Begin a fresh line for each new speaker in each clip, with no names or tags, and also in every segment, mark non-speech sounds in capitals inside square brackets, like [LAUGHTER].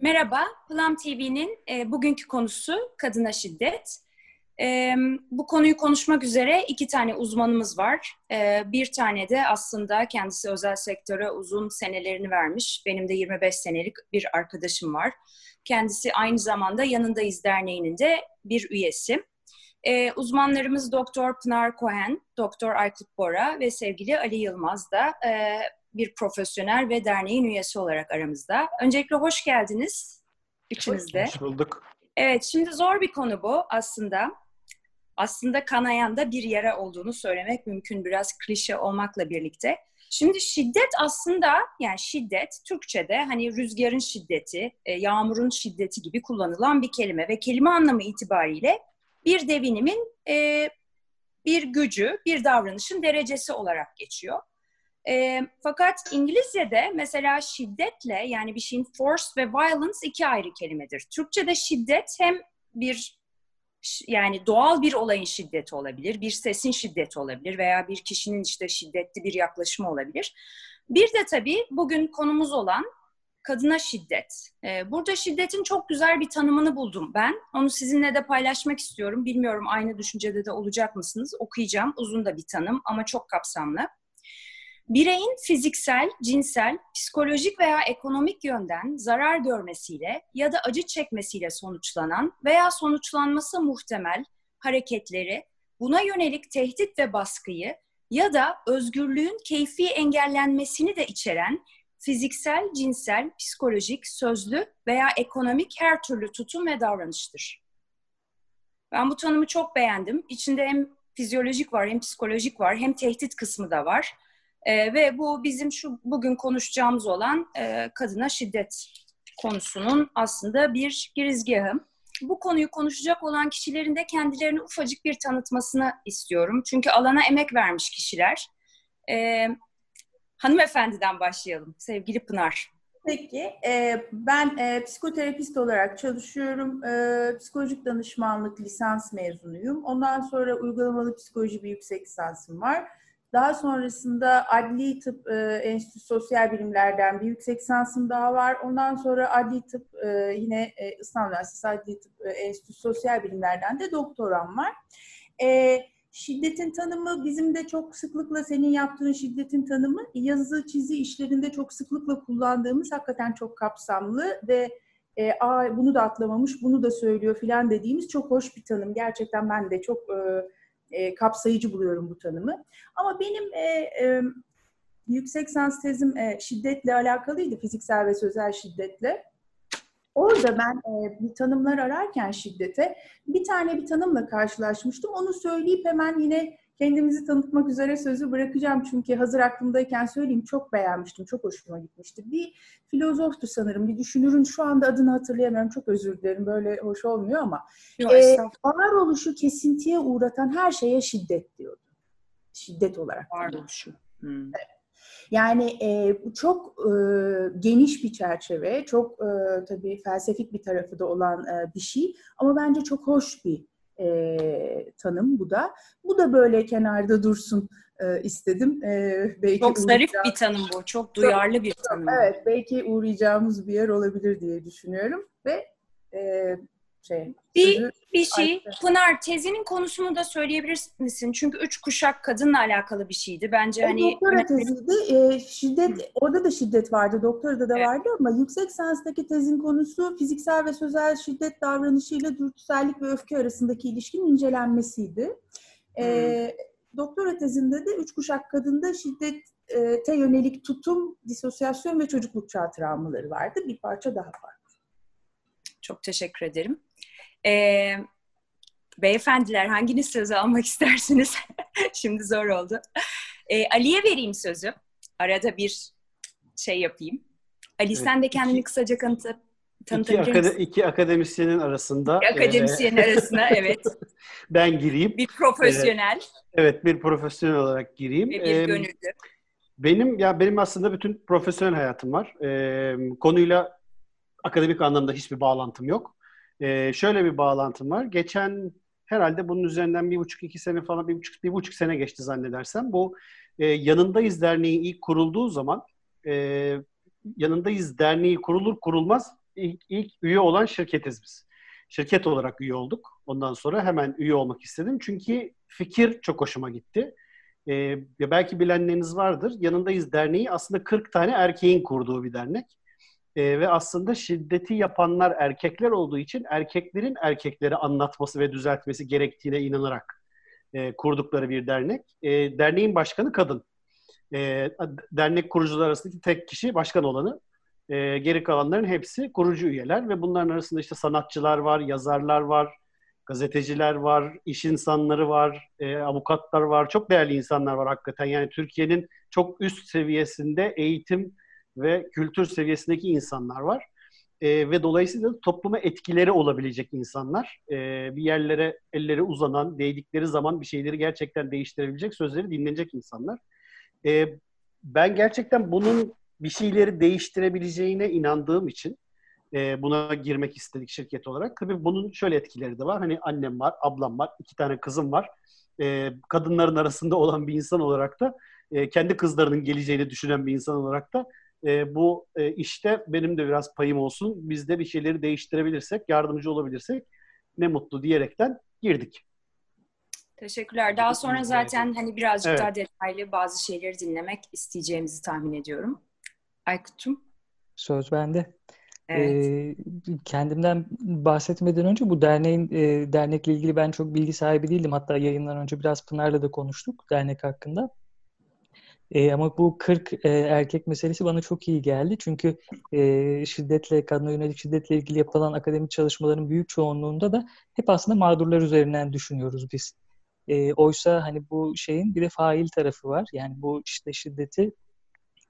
Merhaba, Plum TV'nin e, bugünkü konusu kadına şiddet. E, bu konuyu konuşmak üzere iki tane uzmanımız var. E, bir tane de aslında kendisi özel sektöre uzun senelerini vermiş. Benim de 25 senelik bir arkadaşım var. Kendisi aynı zamanda Yanındayız Derneği'nin de bir üyesi. E, uzmanlarımız Doktor Pınar Cohen, Doktor Aykut Bora ve sevgili Ali Yılmaz da e, bir profesyonel ve derneğin üyesi olarak aramızda. Öncelikle hoş geldiniz üçünüz de.
Hoş bulduk.
Evet, şimdi zor bir konu bu aslında. Aslında kanayan da bir yere olduğunu söylemek mümkün biraz klişe olmakla birlikte. Şimdi şiddet aslında yani şiddet Türkçe'de hani rüzgarın şiddeti, e, yağmurun şiddeti gibi kullanılan bir kelime ve kelime anlamı itibariyle bir devinimin e, bir gücü, bir davranışın derecesi olarak geçiyor. E, fakat İngilizce'de mesela şiddetle yani bir şeyin force ve violence iki ayrı kelimedir. Türkçe'de şiddet hem bir yani doğal bir olayın şiddeti olabilir, bir sesin şiddeti olabilir veya bir kişinin işte şiddetli bir yaklaşımı olabilir. Bir de tabii bugün konumuz olan kadına şiddet. Burada şiddetin çok güzel bir tanımını buldum ben. Onu sizinle de paylaşmak istiyorum. Bilmiyorum aynı düşüncede de olacak mısınız? Okuyacağım. Uzun da bir tanım ama çok kapsamlı bireyin fiziksel, cinsel, psikolojik veya ekonomik yönden zarar görmesiyle ya da acı çekmesiyle sonuçlanan veya sonuçlanması muhtemel hareketleri, buna yönelik tehdit ve baskıyı ya da özgürlüğün keyfi engellenmesini de içeren fiziksel, cinsel, psikolojik, sözlü veya ekonomik her türlü tutum ve davranıştır. Ben bu tanımı çok beğendim. İçinde hem fizyolojik var, hem psikolojik var, hem tehdit kısmı da var. E, ve bu bizim şu bugün konuşacağımız olan e, kadına şiddet konusunun aslında bir girizgahı. Bu konuyu konuşacak olan kişilerin de kendilerini ufacık bir tanıtmasını istiyorum. Çünkü alana emek vermiş kişiler. E, hanımefendiden başlayalım. Sevgili Pınar.
Peki, e, ben e, psikoterapist olarak çalışıyorum. E, psikolojik danışmanlık lisans mezunuyum. Ondan sonra uygulamalı psikoloji bir yüksek lisansım var. Daha sonrasında Adli Tıp e, Enstitüsü Sosyal Bilimler'den bir yüksek lisansım daha var. Ondan sonra Adli Tıp e, yine e, İstanbul Üniversitesi Adli Tıp e, Enstitüsü Sosyal Bilimler'den de doktoram var. E, şiddetin tanımı bizim de çok sıklıkla senin yaptığın şiddetin tanımı yazı çizi işlerinde çok sıklıkla kullandığımız hakikaten çok kapsamlı ve e, Aa, bunu da atlamamış, bunu da söylüyor filan dediğimiz çok hoş bir tanım. Gerçekten ben de çok e, e, kapsayıcı buluyorum bu tanımı. Ama benim e, e, yüksek sans tezim e, şiddetle alakalıydı, fiziksel ve sözel şiddetle. Orada ben e, bir tanımlar ararken şiddete bir tane bir tanımla karşılaşmıştım. Onu söyleyip hemen yine kendimizi tanıtmak üzere sözü bırakacağım. Çünkü hazır aklımdayken söyleyeyim çok beğenmiştim, çok hoşuma gitmişti. Bir filozoftu sanırım, bir düşünürün şu anda adını hatırlayamıyorum. Çok özür dilerim, böyle hoş olmuyor ama. Yok, e, varoluşu kesintiye uğratan her şeye şiddet diyordu. Şiddet olarak.
Varoluşu. Hmm. Evet.
Yani e, çok e, geniş bir çerçeve, çok e, tabii felsefik bir tarafı da olan e, bir şey ama bence çok hoş bir e, tanım bu da. Bu da böyle kenarda dursun e, istedim. E,
belki çok zarif bir tanım bu. Çok duyarlı çok, bir tanım.
Evet, belki uğrayacağımız bir yer olabilir diye düşünüyorum ve e,
şey. Bir, bir şey. Pınar tezinin konusunu da söyleyebilir misin? Çünkü üç kuşak kadınla alakalı bir şeydi. Bence
hani... Doktora teziydi. E, şiddet, Hı. orada da şiddet vardı. Doktorada da evet. vardı ama yüksek lisanstaki tezin konusu fiziksel ve sözel şiddet davranışıyla dürtüsellik ve öfke arasındaki ilişkinin incelenmesiydi. E, doktora tezinde de üç kuşak kadında şiddete yönelik tutum, disosyasyon ve çocukluk çağı travmaları vardı. Bir parça daha var.
Çok teşekkür ederim. Ee, beyefendiler hanginiz sözü almak [LAUGHS] istersiniz? Şimdi zor oldu. Ee, Ali'ye vereyim sözü. Arada bir şey yapayım. Ali evet, sen de kendini iki, kısaca tanıtıp
tanıtabilir iki, akade, iki akademisyenin arasında.
İki akademisyenin e, arasında [LAUGHS] evet.
ben gireyim.
Bir profesyonel.
Evet bir profesyonel olarak gireyim.
Ve bir gönüllü.
Benim ya benim aslında bütün profesyonel hayatım var. Ee, konuyla akademik anlamda hiçbir bağlantım yok. Ee, şöyle bir bağlantım var. Geçen herhalde bunun üzerinden bir buçuk iki sene falan bir buçuk bir buçuk sene geçti zannedersem. Bu e, Yanındayız Derneği ilk kurulduğu zaman e, Yanındayız Derneği kurulur kurulmaz ilk, ilk üye olan şirketiz biz. Şirket olarak üye olduk. Ondan sonra hemen üye olmak istedim. Çünkü fikir çok hoşuma gitti. Ee, belki bilenleriniz vardır. Yanındayız derneği aslında 40 tane erkeğin kurduğu bir dernek. Ee, ve aslında şiddeti yapanlar erkekler olduğu için erkeklerin erkekleri anlatması ve düzeltmesi gerektiğine inanarak e, kurdukları bir dernek. E, derneğin başkanı kadın. E, dernek kurucular arasındaki tek kişi başkan olanı. E, geri kalanların hepsi kurucu üyeler ve bunların arasında işte sanatçılar var, yazarlar var, gazeteciler var, iş insanları var, e, avukatlar var. Çok değerli insanlar var hakikaten. Yani Türkiye'nin çok üst seviyesinde eğitim ve kültür seviyesindeki insanlar var. E, ve dolayısıyla topluma etkileri olabilecek insanlar. E, bir yerlere elleri uzanan, değdikleri zaman bir şeyleri gerçekten değiştirebilecek, sözleri dinlenecek insanlar. E, ben gerçekten bunun bir şeyleri değiştirebileceğine inandığım için e, buna girmek istedik şirket olarak. Tabii bunun şöyle etkileri de var. Hani annem var, ablam var, iki tane kızım var. E, kadınların arasında olan bir insan olarak da e, kendi kızlarının geleceğini düşünen bir insan olarak da e, bu e, işte benim de biraz payım olsun. Biz de bir şeyleri değiştirebilirsek, yardımcı olabilirsek ne mutlu diyerekten girdik.
Teşekkürler. Daha sonra zaten hani birazcık evet. daha detaylı bazı şeyleri dinlemek isteyeceğimizi tahmin ediyorum. Aykut'cum.
Söz bende. Evet. Ee, kendimden bahsetmeden önce bu derneğin e, dernekle ilgili ben çok bilgi sahibi değildim. Hatta yayından önce biraz Pınar'la da konuştuk dernek hakkında. E, ama bu 40 e, erkek meselesi bana çok iyi geldi. Çünkü e, şiddetle, kadına yönelik şiddetle ilgili yapılan akademik çalışmaların büyük çoğunluğunda da hep aslında mağdurlar üzerinden düşünüyoruz biz. E, oysa hani bu şeyin bir de fail tarafı var. Yani bu işte şiddeti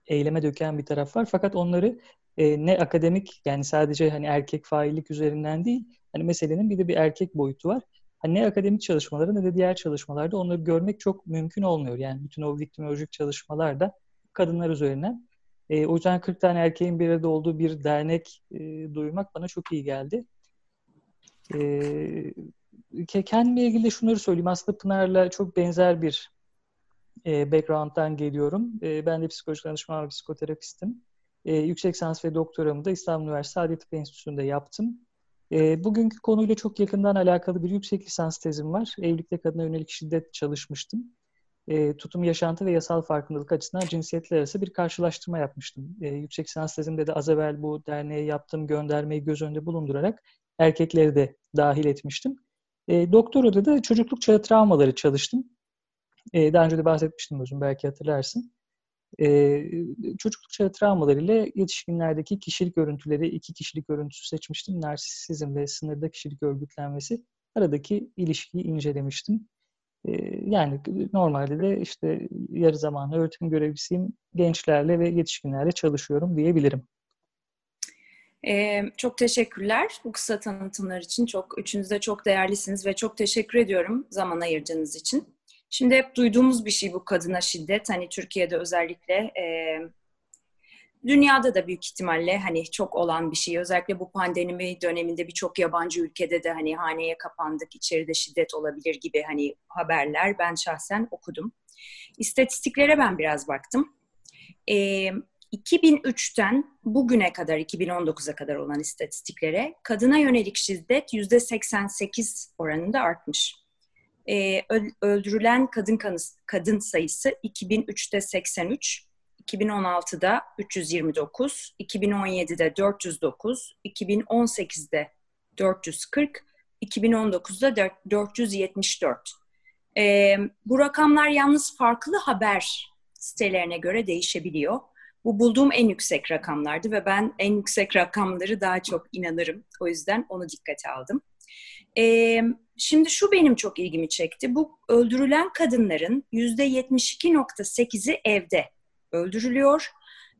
eyleme döken bir taraf var. Fakat onları e, ne akademik yani sadece hani erkek faillik üzerinden değil hani meselenin bir de bir erkek boyutu var. Hani ne akademik çalışmaları ne de diğer çalışmalarda onları görmek çok mümkün olmuyor. Yani bütün o viktimolojik çalışmalar da kadınlar üzerinden. E, o yüzden 40 tane erkeğin bir arada olduğu bir dernek e, duymak bana çok iyi geldi. E, kendimle ilgili şunları söyleyeyim. Aslında Pınar'la çok benzer bir e, background'dan geliyorum. E, ben de psikolojik danışman ve psikoterapistim. E, yüksek lisans ve doktoramı da İstanbul Üniversitesi Adli Tıp Enstitüsü'nde yaptım. E, bugünkü konuyla çok yakından alakalı bir yüksek lisans tezim var. Evlilikte kadına yönelik şiddet çalışmıştım. E, tutum, yaşantı ve yasal farkındalık açısından cinsiyetler arası bir karşılaştırma yapmıştım. E, yüksek lisans tezimde de az evvel bu derneğe yaptığım göndermeyi göz önünde bulundurarak erkekleri de dahil etmiştim. E, doktorada da çocukluk çağı travmaları çalıştım. E, daha önce de bahsetmiştim uzun belki hatırlarsın. E, çocukluk çağı travmaları ile yetişkinlerdeki kişilik görüntüleri, iki kişilik görüntüsü seçmiştim. Narsisizm ve sınırda kişilik örgütlenmesi aradaki ilişkiyi incelemiştim. E, yani normalde de işte yarı zamanlı öğretim görevlisiyim. Gençlerle ve yetişkinlerle çalışıyorum diyebilirim.
Ee, çok teşekkürler bu kısa tanıtımlar için. Çok üçünüz de çok değerlisiniz ve çok teşekkür ediyorum zaman ayırdığınız için. Şimdi hep duyduğumuz bir şey bu kadına şiddet. Hani Türkiye'de özellikle e, dünyada da büyük ihtimalle hani çok olan bir şey. Özellikle bu pandemi döneminde birçok yabancı ülkede de hani haneye kapandık, içeride şiddet olabilir gibi hani haberler ben şahsen okudum. İstatistiklere ben biraz baktım. E, 2003'ten bugüne kadar 2019'a kadar olan istatistiklere kadına yönelik şiddet %88 oranında artmış e, öldürülen kadın kanı, kadın sayısı 2003'te 83, 2016'da 329, 2017'de 409, 2018'de 440, 2019'da 474. E, bu rakamlar yalnız farklı haber sitelerine göre değişebiliyor. Bu bulduğum en yüksek rakamlardı ve ben en yüksek rakamları daha çok inanırım. O yüzden onu dikkate aldım. Ee, şimdi şu benim çok ilgimi çekti. Bu öldürülen kadınların yüzde 72.8'i evde öldürülüyor.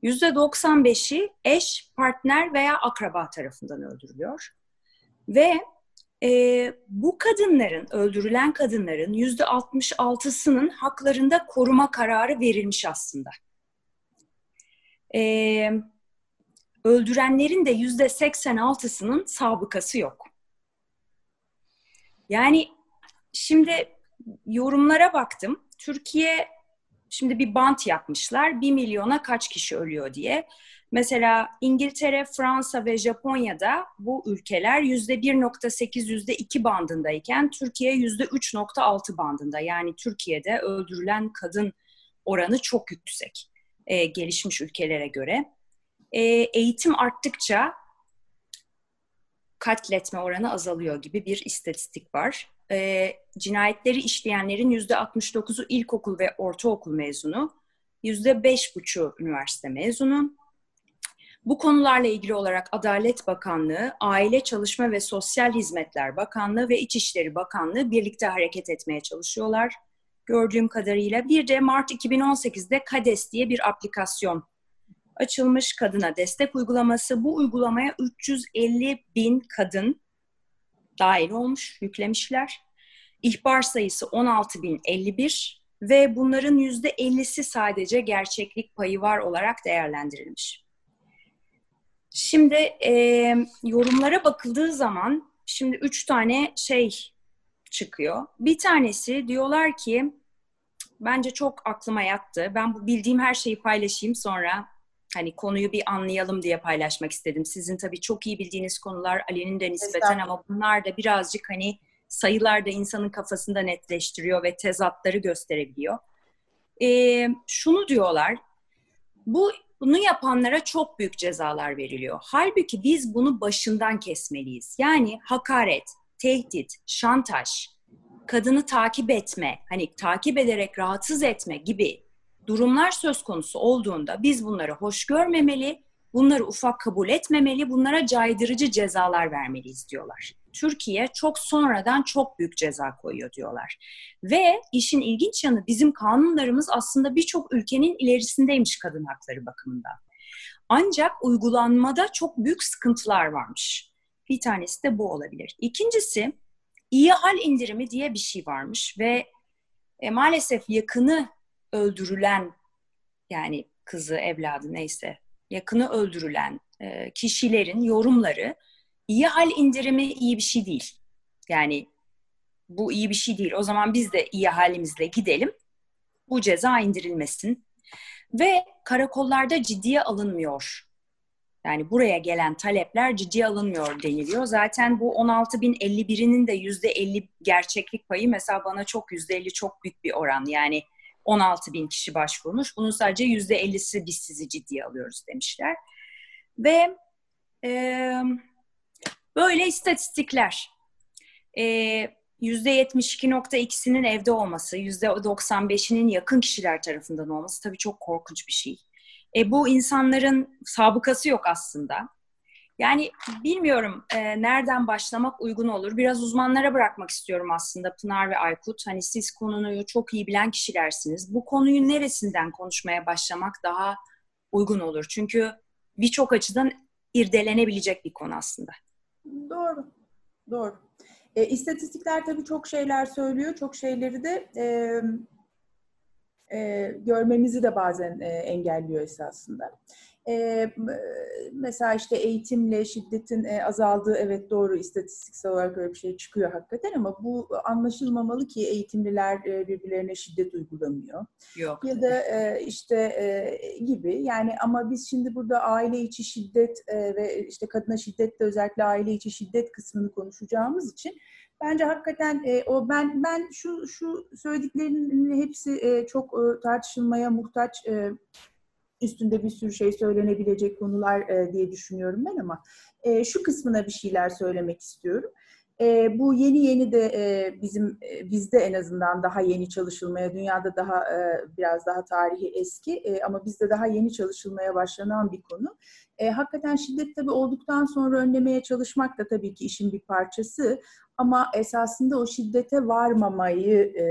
Yüzde 95'i eş, partner veya akraba tarafından öldürülüyor. Ve e, bu kadınların, öldürülen kadınların yüzde 66'sının haklarında koruma kararı verilmiş aslında. E, öldürenlerin de yüzde 86'sının sabıkası yok. Yani şimdi yorumlara baktım. Türkiye şimdi bir bant yapmışlar. Bir milyona kaç kişi ölüyor diye. Mesela İngiltere, Fransa ve Japonya'da bu ülkeler %1.8, %2 bandındayken Türkiye %3.6 bandında. Yani Türkiye'de öldürülen kadın oranı çok yüksek e, gelişmiş ülkelere göre. E, eğitim arttıkça katletme oranı azalıyor gibi bir istatistik var. E, cinayetleri işleyenlerin %69'u ilkokul ve ortaokul mezunu, %5,5'u üniversite mezunu. Bu konularla ilgili olarak Adalet Bakanlığı, Aile Çalışma ve Sosyal Hizmetler Bakanlığı ve İçişleri Bakanlığı birlikte hareket etmeye çalışıyorlar. Gördüğüm kadarıyla bir de Mart 2018'de KADES diye bir aplikasyon açılmış kadına destek uygulaması. Bu uygulamaya 350 bin kadın dahil olmuş, yüklemişler. İhbar sayısı 16.051 ve bunların %50'si sadece gerçeklik payı var olarak değerlendirilmiş. Şimdi e, yorumlara bakıldığı zaman şimdi üç tane şey çıkıyor. Bir tanesi diyorlar ki bence çok aklıma yattı. Ben bu bildiğim her şeyi paylaşayım sonra hani konuyu bir anlayalım diye paylaşmak istedim. Sizin tabii çok iyi bildiğiniz konular Ali'nin de nispeten ama bunlar da birazcık hani sayılar da insanın kafasında netleştiriyor ve tezatları gösterebiliyor. Ee, şunu diyorlar, bu bunu yapanlara çok büyük cezalar veriliyor. Halbuki biz bunu başından kesmeliyiz. Yani hakaret, tehdit, şantaj, kadını takip etme, hani takip ederek rahatsız etme gibi durumlar söz konusu olduğunda biz bunları hoş görmemeli, bunları ufak kabul etmemeli, bunlara caydırıcı cezalar vermeliyiz diyorlar. Türkiye çok sonradan çok büyük ceza koyuyor diyorlar. Ve işin ilginç yanı bizim kanunlarımız aslında birçok ülkenin ilerisindeymiş kadın hakları bakımından. Ancak uygulanmada çok büyük sıkıntılar varmış. Bir tanesi de bu olabilir. İkincisi iyi hal indirimi diye bir şey varmış ve e, maalesef yakını öldürülen yani kızı, evladı neyse yakını öldürülen e, kişilerin yorumları iyi hal indirimi iyi bir şey değil. Yani bu iyi bir şey değil. O zaman biz de iyi halimizle gidelim. Bu ceza indirilmesin. Ve karakollarda ciddiye alınmıyor. Yani buraya gelen talepler ciddiye alınmıyor deniliyor. Zaten bu 16.051'inin de %50 gerçeklik payı mesela bana çok %50 çok büyük bir oran. Yani 16 bin kişi başvurmuş. Bunun sadece %50'si biz sizi ciddiye alıyoruz demişler. Ve e, Böyle istatistikler. Ee, %72.2'sinin evde olması, %95'inin yakın kişiler tarafından olması tabii çok korkunç bir şey. E, bu insanların sabıkası yok aslında. Yani bilmiyorum e, nereden başlamak uygun olur. Biraz uzmanlara bırakmak istiyorum aslında Pınar ve Aykut. Hani siz konuyu çok iyi bilen kişilersiniz. Bu konuyu neresinden konuşmaya başlamak daha uygun olur? Çünkü birçok açıdan irdelenebilecek bir konu aslında.
Doğru. Doğru. E, istatistikler tabii çok şeyler söylüyor. Çok şeyleri de e, e, görmemizi de bazen e, engelliyor esasında. E, mesela işte eğitimle şiddetin e, azaldığı evet doğru istatistiksel olarak öyle bir şey çıkıyor hakikaten ama bu anlaşılmamalı ki eğitimliler e, birbirlerine şiddet uygulamıyor.
Yok.
Ya da e, işte e, gibi yani ama biz şimdi burada aile içi şiddet e, ve işte kadına şiddet de özellikle aile içi şiddet kısmını konuşacağımız için bence hakikaten e, o ben ben şu şu söylediklerinin hepsi e, çok e, tartışılmaya muhtaç e, üstünde bir sürü şey söylenebilecek konular e, diye düşünüyorum ben ama e, şu kısmına bir şeyler söylemek istiyorum. E, bu yeni yeni de e, bizim e, bizde en azından daha yeni çalışılmaya, dünyada daha e, biraz daha tarihi eski e, ama bizde daha yeni çalışılmaya başlanan bir konu. E, hakikaten şiddet tabii olduktan sonra önlemeye çalışmak da tabii ki işin bir parçası. Ama esasında o şiddete varmamayı e,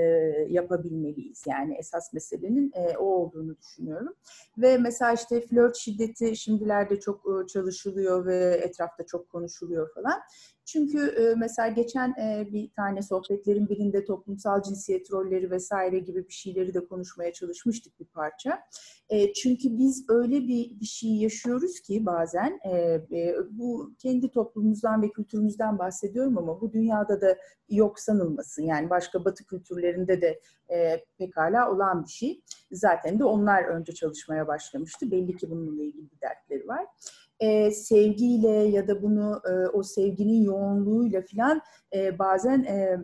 yapabilmeliyiz. Yani esas meselenin e, o olduğunu düşünüyorum. Ve mesela işte flört şiddeti şimdilerde çok e, çalışılıyor ve etrafta çok konuşuluyor falan. Çünkü e, mesela geçen e, bir tane sohbetlerin birinde toplumsal cinsiyet rolleri vesaire gibi bir şeyleri de konuşmaya çalışmıştık bir parça. E, çünkü biz öyle bir, bir şey yaşıyoruz ki şey bazen. E, e, bu kendi toplumumuzdan ve kültürümüzden bahsediyorum ama bu dünyada da yok sanılmasın. Yani başka batı kültürlerinde de e, pekala olan bir şey. Zaten de onlar önce çalışmaya başlamıştı. Belli ki bununla ilgili bir dertleri var. E, sevgiyle ya da bunu e, o sevginin yoğunluğuyla falan e, bazen e,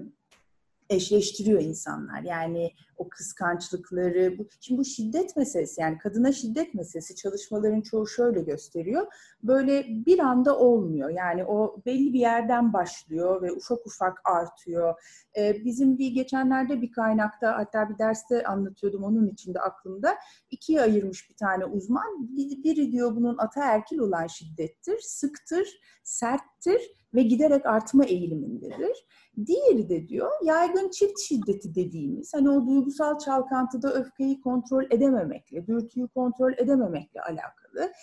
eşleştiriyor insanlar. Yani o kıskançlıkları. Bu, şimdi bu şiddet meselesi yani kadına şiddet meselesi çalışmaların çoğu şöyle gösteriyor. Böyle bir anda olmuyor. Yani o belli bir yerden başlıyor ve ufak ufak artıyor. Ee, bizim bir geçenlerde bir kaynakta hatta bir derste anlatıyordum onun içinde aklımda. ikiye ayırmış bir tane uzman. Biri diyor bunun ataerkil olan şiddettir, sıktır, serttir ve giderek artma eğilimindedir. Diğeri de diyor yaygın çift şiddeti dediğimiz hani o duygusal çalkantıda öfkeyi kontrol edememekle, dürtüyü kontrol edememekle alakalı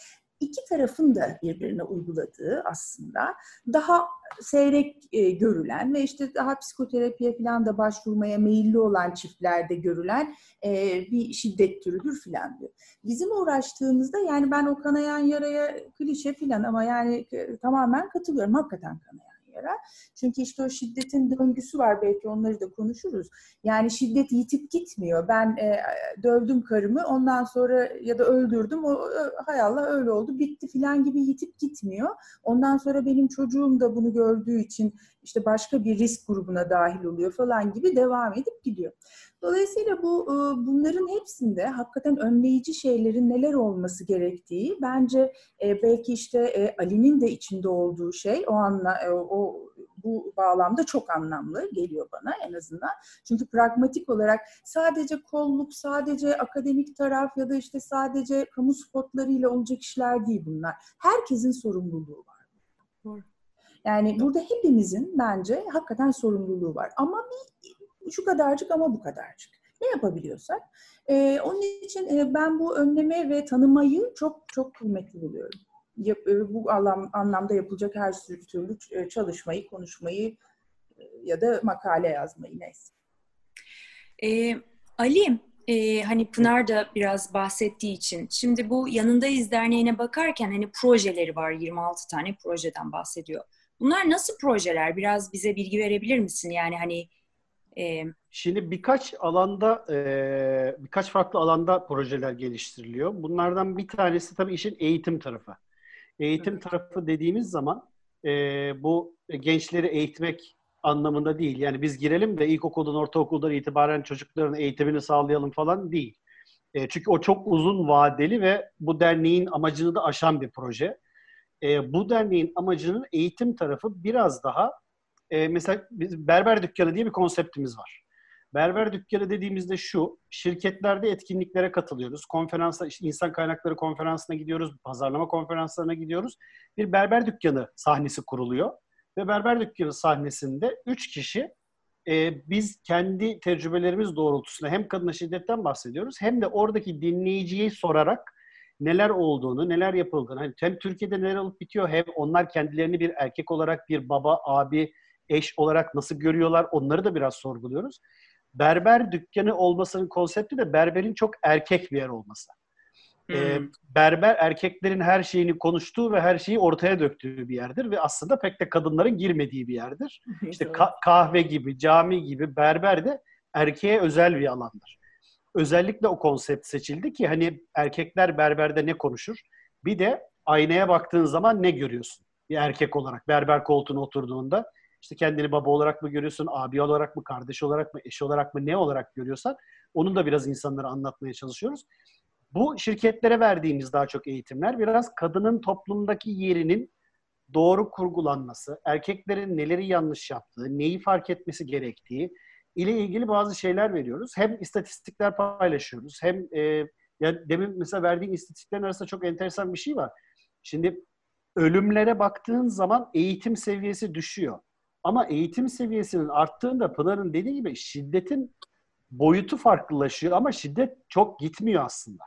iki tarafın da birbirine uyguladığı aslında daha seyrek e, görülen ve işte daha psikoterapiye falan da başvurmaya meyilli olan çiftlerde görülen e, bir şiddet türüdür filan diyor. Bizim uğraştığımızda yani ben o kanayan yaraya klişe filan ama yani e, tamamen katılıyorum. Hakikaten kanayan yara. Çünkü işte o şiddetin döngüsü var belki onları da konuşuruz. Yani şiddet yitip gitmiyor. Ben e, dövdüm karımı ondan sonra ya da öldürdüm. O hay Allah öyle oldu bitti filan gibi yitip gitmiyor. Ondan sonra benim çocuğum da bunu gördüğü için işte başka bir risk grubuna dahil oluyor falan gibi devam edip gidiyor. Dolayısıyla bu e, bunların hepsinde hakikaten önleyici şeylerin neler olması gerektiği bence e, belki işte e, Ali'nin de içinde olduğu şey o anla o bu bağlamda çok anlamlı geliyor bana en azından. Çünkü pragmatik olarak sadece kolluk, sadece akademik taraf ya da işte sadece kamu spotlarıyla olacak işler değil bunlar. Herkesin sorumluluğu var. Doğru. Yani burada hepimizin bence hakikaten sorumluluğu var. Ama bir şu kadarcık ama bu kadarcık. Ne yapabiliyorsak. Ee, onun için e, ben bu önleme ve tanımayı çok çok kıymetli buluyorum. Yap, e, bu anlam, anlamda yapılacak her türlü e, çalışmayı, konuşmayı e, ya da makale yazmayı neyse.
Ee, Ali, e, hani Pınar da biraz bahsettiği için şimdi bu Yanındayız Derneği'ne bakarken hani projeleri var 26 tane projeden bahsediyor. Bunlar nasıl projeler? Biraz bize bilgi verebilir misin? Yani hani
e... Şimdi birkaç alanda, e, birkaç farklı alanda projeler geliştiriliyor. Bunlardan bir tanesi tabii işin eğitim tarafı. Eğitim evet. tarafı dediğimiz zaman e, bu gençleri eğitmek anlamında değil. Yani biz girelim de ilkokuldan, ortaokuldan itibaren çocukların eğitimini sağlayalım falan değil. E, çünkü o çok uzun vadeli ve bu derneğin amacını da aşan bir proje e, bu derneğin amacının eğitim tarafı biraz daha e, mesela biz berber dükkanı diye bir konseptimiz var. Berber dükkanı dediğimizde şu, şirketlerde etkinliklere katılıyoruz. Konferansa, işte insan kaynakları konferansına gidiyoruz, pazarlama konferanslarına gidiyoruz. Bir berber dükkanı sahnesi kuruluyor. Ve berber dükkanı sahnesinde üç kişi e, biz kendi tecrübelerimiz doğrultusunda hem kadına şiddetten bahsediyoruz hem de oradaki dinleyiciyi sorarak neler olduğunu, neler yapıldığını, hani hem Türkiye'de neler olup bitiyor hem onlar kendilerini bir erkek olarak, bir baba, abi, eş olarak nasıl görüyorlar onları da biraz sorguluyoruz. Berber dükkanı olmasının konsepti de berberin çok erkek bir yer olması. Hmm. Ee, berber erkeklerin her şeyini konuştuğu ve her şeyi ortaya döktüğü bir yerdir ve aslında pek de kadınların girmediği bir yerdir. [LAUGHS] İşte ka- kahve gibi, cami gibi berber de erkeğe özel bir alandır özellikle o konsept seçildi ki hani erkekler berberde ne konuşur? Bir de aynaya baktığın zaman ne görüyorsun? Bir erkek olarak berber koltuğuna oturduğunda işte kendini baba olarak mı görüyorsun, abi olarak mı, kardeş olarak mı, eş olarak mı, ne olarak görüyorsan onu da biraz insanlara anlatmaya çalışıyoruz. Bu şirketlere verdiğimiz daha çok eğitimler biraz kadının toplumdaki yerinin doğru kurgulanması, erkeklerin neleri yanlış yaptığı, neyi fark etmesi gerektiği, ile ilgili bazı şeyler veriyoruz. Hem istatistikler paylaşıyoruz hem e, ya demin mesela verdiğim istatistiklerin arasında çok enteresan bir şey var. Şimdi ölümlere baktığın zaman eğitim seviyesi düşüyor. Ama eğitim seviyesinin arttığında Pınar'ın dediği gibi şiddetin boyutu farklılaşıyor ama şiddet çok gitmiyor aslında.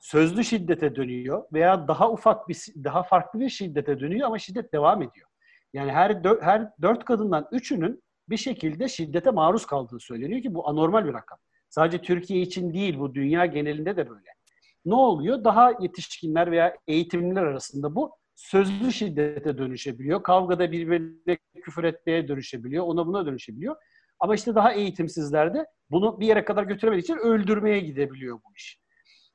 Sözlü şiddete dönüyor veya daha ufak bir daha farklı bir şiddete dönüyor ama şiddet devam ediyor. Yani her dört, her dört kadından üçünün bir şekilde şiddete maruz kaldığı söyleniyor ki bu anormal bir rakam. Sadece Türkiye için değil bu dünya genelinde de böyle. ne oluyor? Daha yetişkinler veya eğitimliler arasında bu sözlü şiddete dönüşebiliyor. Kavgada birbirine küfür etmeye dönüşebiliyor. Ona buna dönüşebiliyor. Ama işte daha eğitimsizlerde bunu bir yere kadar götüremediği için öldürmeye gidebiliyor bu iş.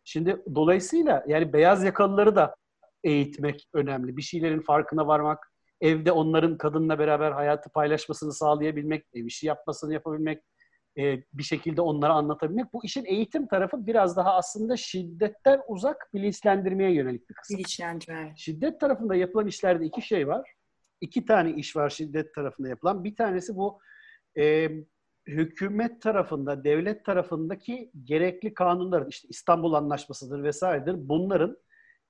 Şimdi dolayısıyla yani beyaz yakalıları da eğitmek önemli. Bir şeylerin farkına varmak, evde onların kadınla beraber hayatı paylaşmasını sağlayabilmek, ev işi yapmasını yapabilmek, e, bir şekilde onlara anlatabilmek. Bu işin eğitim tarafı biraz daha aslında şiddetten uzak bilinçlendirmeye yönelik bir kısım.
Bilinçlendirme.
Şiddet tarafında yapılan işlerde iki şey var. İki tane iş var şiddet tarafında yapılan. Bir tanesi bu e, hükümet tarafında, devlet tarafındaki gerekli kanunlar, işte İstanbul Anlaşması'dır vesairedir. Bunların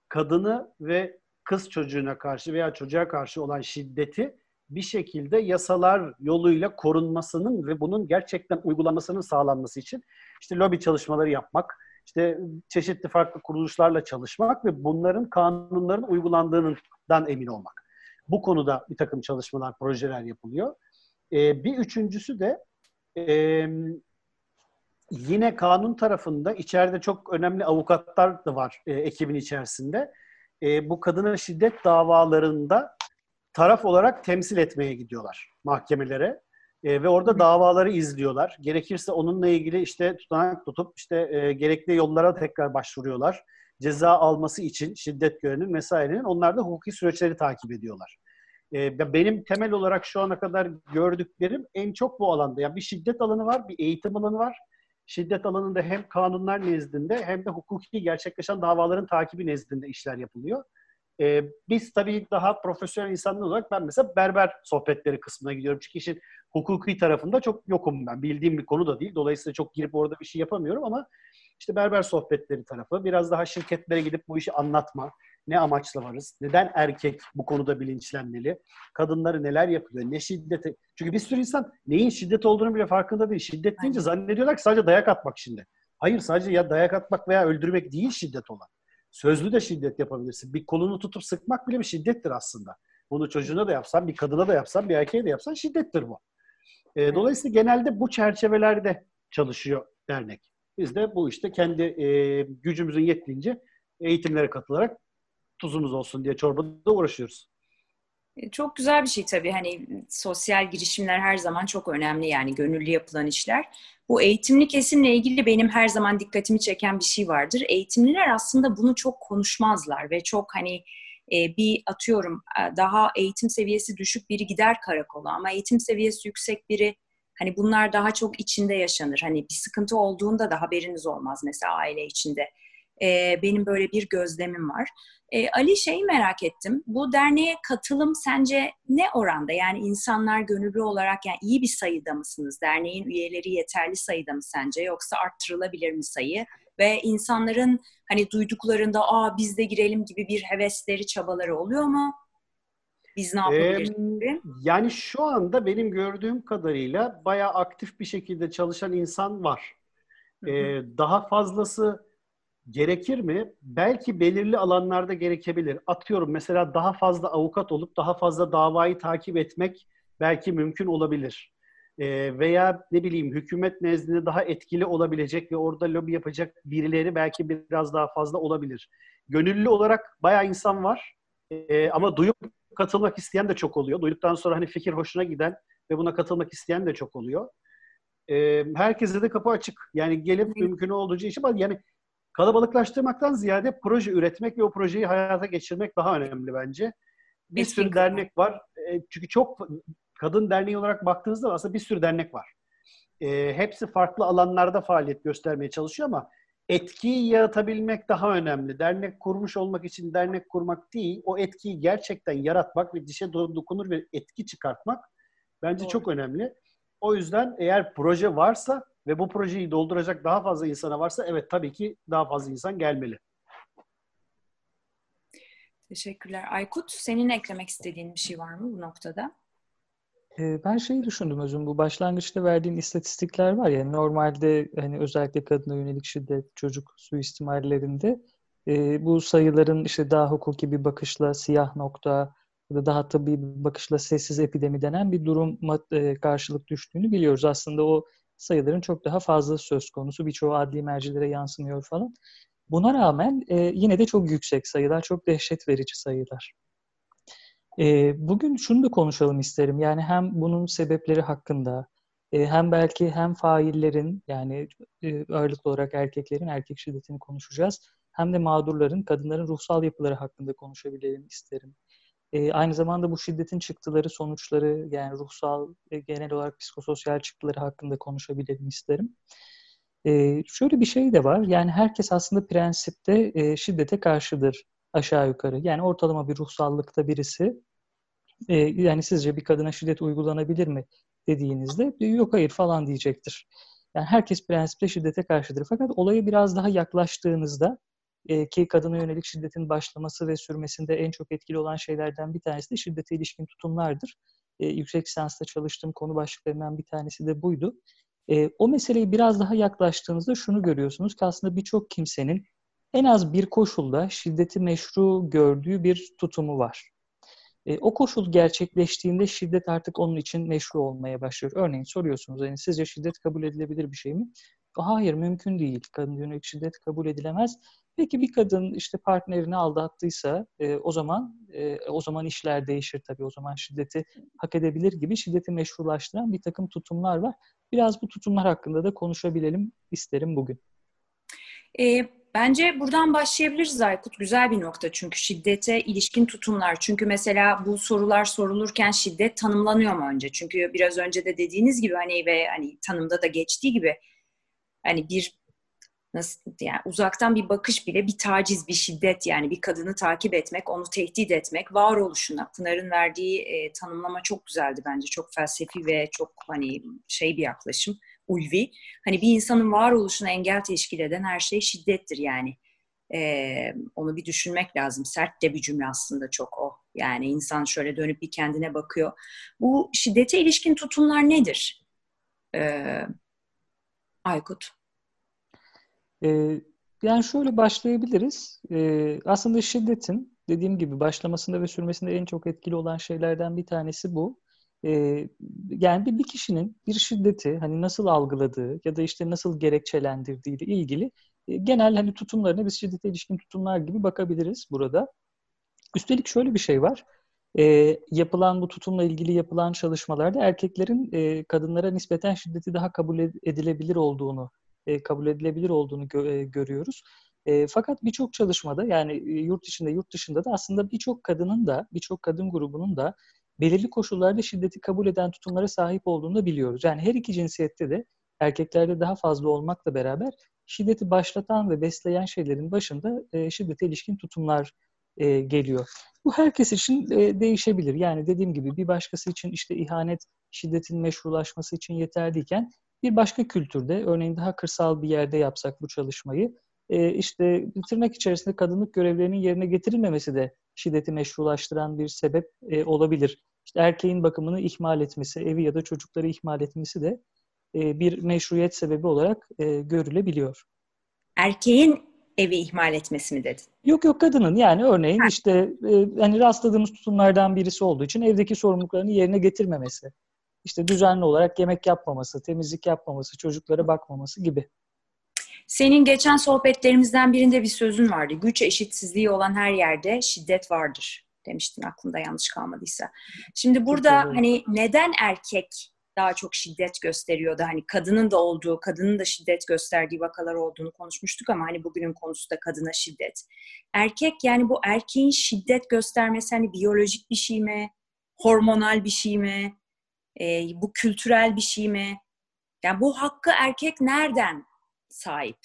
kadını ve kız çocuğuna karşı veya çocuğa karşı olan şiddeti bir şekilde yasalar yoluyla korunmasının ve bunun gerçekten uygulanmasının sağlanması için işte lobi çalışmaları yapmak, işte çeşitli farklı kuruluşlarla çalışmak ve bunların kanunların uygulandığından emin olmak. Bu konuda bir takım çalışmalar, projeler yapılıyor. Ee, bir üçüncüsü de e, yine kanun tarafında içeride çok önemli avukatlar da var e, ekibin içerisinde. E, bu kadına şiddet davalarında taraf olarak temsil etmeye gidiyorlar mahkemelere. E, ve orada davaları izliyorlar. Gerekirse onunla ilgili işte tutanak tutup işte e, gerekli yollara tekrar başvuruyorlar. Ceza alması için şiddet görenin vesairenin onlar da hukuki süreçleri takip ediyorlar. E, benim temel olarak şu ana kadar gördüklerim en çok bu alanda. Yani bir şiddet alanı var, bir eğitim alanı var. Şiddet alanında hem kanunlar nezdinde hem de hukuki gerçekleşen davaların takibi nezdinde işler yapılıyor. E, biz tabii daha profesyonel insanlar olarak ben mesela berber sohbetleri kısmına gidiyorum. Çünkü işin hukuki tarafında çok yokum ben. Bildiğim bir konu da değil. Dolayısıyla çok girip orada bir şey yapamıyorum ama işte berber sohbetleri tarafı, biraz daha şirketlere gidip bu işi anlatma, ne amaçla varız, neden erkek bu konuda bilinçlenmeli, kadınları neler yapıyor, ne şiddeti. Çünkü bir sürü insan neyin şiddet olduğunu bile farkında değil. Şiddet deyince zannediyorlar ki sadece dayak atmak şimdi. Hayır sadece ya dayak atmak veya öldürmek değil şiddet olan. Sözlü de şiddet yapabilirsin. Bir kolunu tutup sıkmak bile bir şiddettir aslında. Bunu çocuğuna da yapsan, bir kadına da yapsan, bir erkeğe de yapsan şiddettir bu. E, dolayısıyla genelde bu çerçevelerde çalışıyor dernek. Biz de bu işte kendi e, gücümüzün yettiğince eğitimlere katılarak tuzumuz olsun diye çorbada uğraşıyoruz.
E, çok güzel bir şey tabii. Hani sosyal girişimler her zaman çok önemli yani gönüllü yapılan işler. Bu eğitimli kesimle ilgili benim her zaman dikkatimi çeken bir şey vardır. Eğitimliler aslında bunu çok konuşmazlar ve çok hani e, bir atıyorum e, daha eğitim seviyesi düşük biri gider karakola ama eğitim seviyesi yüksek biri hani bunlar daha çok içinde yaşanır. Hani bir sıkıntı olduğunda da haberiniz olmaz mesela aile içinde. E, benim böyle bir gözlemim var. E, Ali şeyi merak ettim. Bu derneğe katılım sence ne oranda? Yani insanlar gönüllü olarak yani iyi bir sayıda mısınız? Derneğin üyeleri yeterli sayıda mı sence? Yoksa arttırılabilir mi sayı? Ve insanların hani duyduklarında aa biz de girelim gibi bir hevesleri, çabaları oluyor mu? Biz ne yapabiliriz
ee, Yani şu anda benim gördüğüm kadarıyla bayağı aktif bir şekilde çalışan insan var. Ee, daha fazlası Gerekir mi? Belki belirli alanlarda gerekebilir. Atıyorum mesela daha fazla avukat olup daha fazla davayı takip etmek belki mümkün olabilir. Ee, veya ne bileyim hükümet nezdinde daha etkili olabilecek ve orada lobi yapacak birileri belki biraz daha fazla olabilir. Gönüllü olarak bayağı insan var ee, ama duyup katılmak isteyen de çok oluyor. Duyduktan sonra hani fikir hoşuna giden ve buna katılmak isteyen de çok oluyor. Ee, herkese de kapı açık. Yani gelip mümkün olduğunca işi yani Kalabalıklaştırmaktan ziyade proje üretmek ve o projeyi hayata geçirmek daha önemli bence. Bir Kesinlikle. sürü dernek var. E, çünkü çok kadın derneği olarak baktığınızda aslında bir sürü dernek var. E, hepsi farklı alanlarda faaliyet göstermeye çalışıyor ama etkiyi yaratabilmek daha önemli. Dernek kurmuş olmak için dernek kurmak değil, o etkiyi gerçekten yaratmak ve dişe dokunur ve etki çıkartmak bence Doğru. çok önemli. O yüzden eğer proje varsa ve bu projeyi dolduracak daha fazla insana varsa evet tabii ki daha fazla insan gelmeli.
Teşekkürler. Aykut, senin eklemek istediğin bir şey var mı bu noktada?
Ee, ben şeyi düşündüm özüm bu başlangıçta verdiğin istatistikler var ya normalde hani özellikle kadına yönelik şiddet, çocuk suistimallerinde e, bu sayıların işte daha hukuki bir bakışla siyah nokta ya da daha tabii bir bakışla sessiz epidemi denen bir durum e, karşılık düştüğünü biliyoruz. Aslında o sayıların çok daha fazla söz konusu. Birçoğu adli mercilere yansımıyor falan. Buna rağmen e, yine de çok yüksek sayılar, çok dehşet verici sayılar. E, bugün şunu da konuşalım isterim. Yani hem bunun sebepleri hakkında, e, hem belki hem faillerin yani e, ağırlıklı olarak erkeklerin erkek şiddetini konuşacağız. Hem de mağdurların, kadınların ruhsal yapıları hakkında konuşabilelim isterim. E, aynı zamanda bu şiddetin çıktıları, sonuçları yani ruhsal, e, genel olarak psikososyal çıktıları hakkında konuşabilelim isterim. E, şöyle bir şey de var. Yani herkes aslında prensipte e, şiddete karşıdır aşağı yukarı. Yani ortalama bir ruhsallıkta birisi e, yani sizce bir kadına şiddet uygulanabilir mi dediğinizde yok hayır falan diyecektir. Yani herkes prensipte şiddete karşıdır. Fakat olayı biraz daha yaklaştığınızda e, ki kadına yönelik şiddetin başlaması ve sürmesinde en çok etkili olan şeylerden bir tanesi de şiddete ilişkin tutumlardır. E, yüksek lisansta çalıştığım konu başlıklarından bir tanesi de buydu. E, o meseleyi biraz daha yaklaştığınızda şunu görüyorsunuz ki aslında birçok kimsenin en az bir koşulda şiddeti meşru gördüğü bir tutumu var. O koşul gerçekleştiğinde şiddet artık onun için meşru olmaya başlıyor. Örneğin soruyorsunuz yani sizce şiddet kabul edilebilir bir şey mi? Hayır mümkün değil. Kadın yönelik şiddet kabul edilemez. Peki bir kadın işte partnerini aldattıysa e, o zaman e, o zaman işler değişir tabii. O zaman şiddeti hak edebilir gibi şiddeti meşrulaştıran bir takım tutumlar var. Biraz bu tutumlar hakkında da konuşabilelim isterim bugün.
E, bence buradan başlayabiliriz Aykut. Güzel bir nokta çünkü şiddete ilişkin tutumlar. Çünkü mesela bu sorular sorulurken şiddet tanımlanıyor mu önce? Çünkü biraz önce de dediğiniz gibi hani ve hani tanımda da geçtiği gibi hani bir nasıl yani uzaktan bir bakış bile bir taciz, bir şiddet yani bir kadını takip etmek, onu tehdit etmek, varoluşuna. Pınar'ın verdiği e, tanımlama çok güzeldi bence. Çok felsefi ve çok hani şey bir yaklaşım, ulvi. Hani bir insanın varoluşuna engel teşkil eden her şey şiddettir yani. E, onu bir düşünmek lazım. Sert de bir cümle aslında çok o. Yani insan şöyle dönüp bir kendine bakıyor. Bu şiddete ilişkin tutumlar nedir? E, Aykut.
Ee, yani şöyle başlayabiliriz. Ee, aslında şiddetin dediğim gibi başlamasında ve sürmesinde en çok etkili olan şeylerden bir tanesi bu. Ee, yani bir, kişinin bir şiddeti hani nasıl algıladığı ya da işte nasıl gerekçelendirdiği ile ilgili e, genel hani tutumlarına biz şiddete ilişkin tutumlar gibi bakabiliriz burada. Üstelik şöyle bir şey var. E, yapılan bu tutumla ilgili yapılan çalışmalarda erkeklerin e, kadınlara nispeten şiddeti daha kabul edilebilir olduğunu e, kabul edilebilir olduğunu e, görüyoruz. E, fakat birçok çalışmada yani yurt içinde yurt dışında da aslında birçok kadının da birçok kadın grubunun da belirli koşullarda şiddeti kabul eden tutumlara sahip olduğunu da biliyoruz. Yani her iki cinsiyette de erkeklerde daha fazla olmakla beraber şiddeti başlatan ve besleyen şeylerin başında e, şiddete ilişkin tutumlar geliyor. Bu herkes için değişebilir. Yani dediğim gibi bir başkası için işte ihanet şiddetin meşrulaşması için yeterliyken bir başka kültürde, örneğin daha kırsal bir yerde yapsak bu çalışmayı, e, işte tırnak içerisinde kadınlık görevlerinin yerine getirilmemesi de şiddeti meşrulaştıran bir sebep e, olabilir. İşte erkeğin bakımını ihmal etmesi, evi ya da çocukları ihmal etmesi de e, bir meşruiyet sebebi olarak e, görülebiliyor.
Erkeğin evi ihmal etmesi mi dedin?
Yok yok kadının yani örneğin ha. işte e, hani rastladığımız tutumlardan birisi olduğu için evdeki sorumluluklarını yerine getirmemesi işte düzenli olarak yemek yapmaması, temizlik yapmaması, çocuklara bakmaması gibi.
Senin geçen sohbetlerimizden birinde bir sözün vardı. Güç eşitsizliği olan her yerde şiddet vardır demiştin aklında yanlış kalmadıysa. Şimdi burada hani neden erkek daha çok şiddet gösteriyordu? Hani kadının da olduğu, kadının da şiddet gösterdiği vakalar olduğunu konuşmuştuk ama hani bugünün konusu da kadına şiddet. Erkek yani bu erkeğin şiddet göstermesi hani biyolojik bir şey mi? Hormonal bir şey mi? E, bu kültürel bir şey mi? Yani bu hakkı erkek nereden sahip?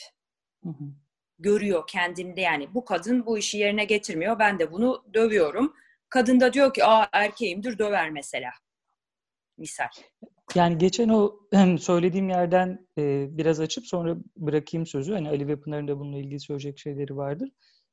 Hı hı. Görüyor kendinde yani bu kadın bu işi yerine getirmiyor. Ben de bunu dövüyorum. Kadın da diyor ki aa erkeğimdir döver mesela. Misal.
Yani geçen o [CLEARS THROAT] söylediğim yerden e, biraz açıp sonra bırakayım sözü. Hani Ali ve Pınar'ın da bununla ilgili söyleyecek şeyleri vardır.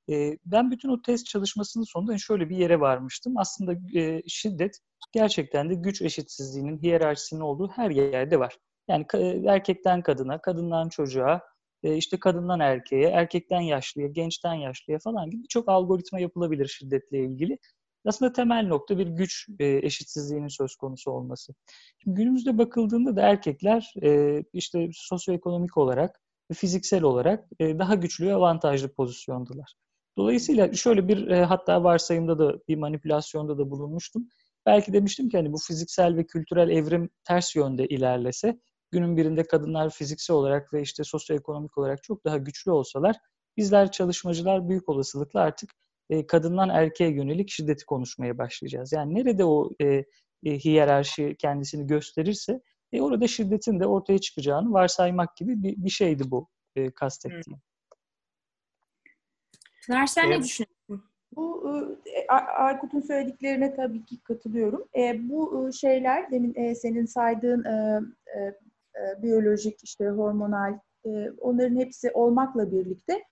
E, ben bütün o test çalışmasının sonunda şöyle bir yere varmıştım. Aslında e, şiddet gerçekten de güç eşitsizliğinin, hiyerarşisinin olduğu her yerde var. Yani erkekten kadına, kadından çocuğa, e, işte kadından erkeğe, erkekten yaşlıya, gençten yaşlıya falan gibi çok algoritma yapılabilir şiddetle ilgili. Aslında temel nokta bir güç e, eşitsizliğinin söz konusu olması. Şimdi günümüzde bakıldığında da erkekler e, işte sosyoekonomik olarak fiziksel olarak daha güçlü ve avantajlı pozisyondalar. Dolayısıyla şöyle bir hatta varsayımda da bir manipülasyonda da bulunmuştum. Belki demiştim ki hani bu fiziksel ve kültürel evrim ters yönde ilerlese günün birinde kadınlar fiziksel olarak ve işte sosyoekonomik olarak çok daha güçlü olsalar bizler çalışmacılar büyük olasılıkla artık e, kadından erkeğe yönelik şiddeti konuşmaya başlayacağız. Yani nerede o e, e, hiyerarşi kendisini gösterirse e, orada şiddetin de ortaya çıkacağını varsaymak gibi bir, bir şeydi bu e, kastettiğim.
Pınar sen evet. ne düşünüyorsun?
Bu e, Aykut'un söylediklerine tabii ki katılıyorum. E, bu şeyler demin e, senin saydığın e, biyolojik işte hormonal onların hepsi olmakla birlikte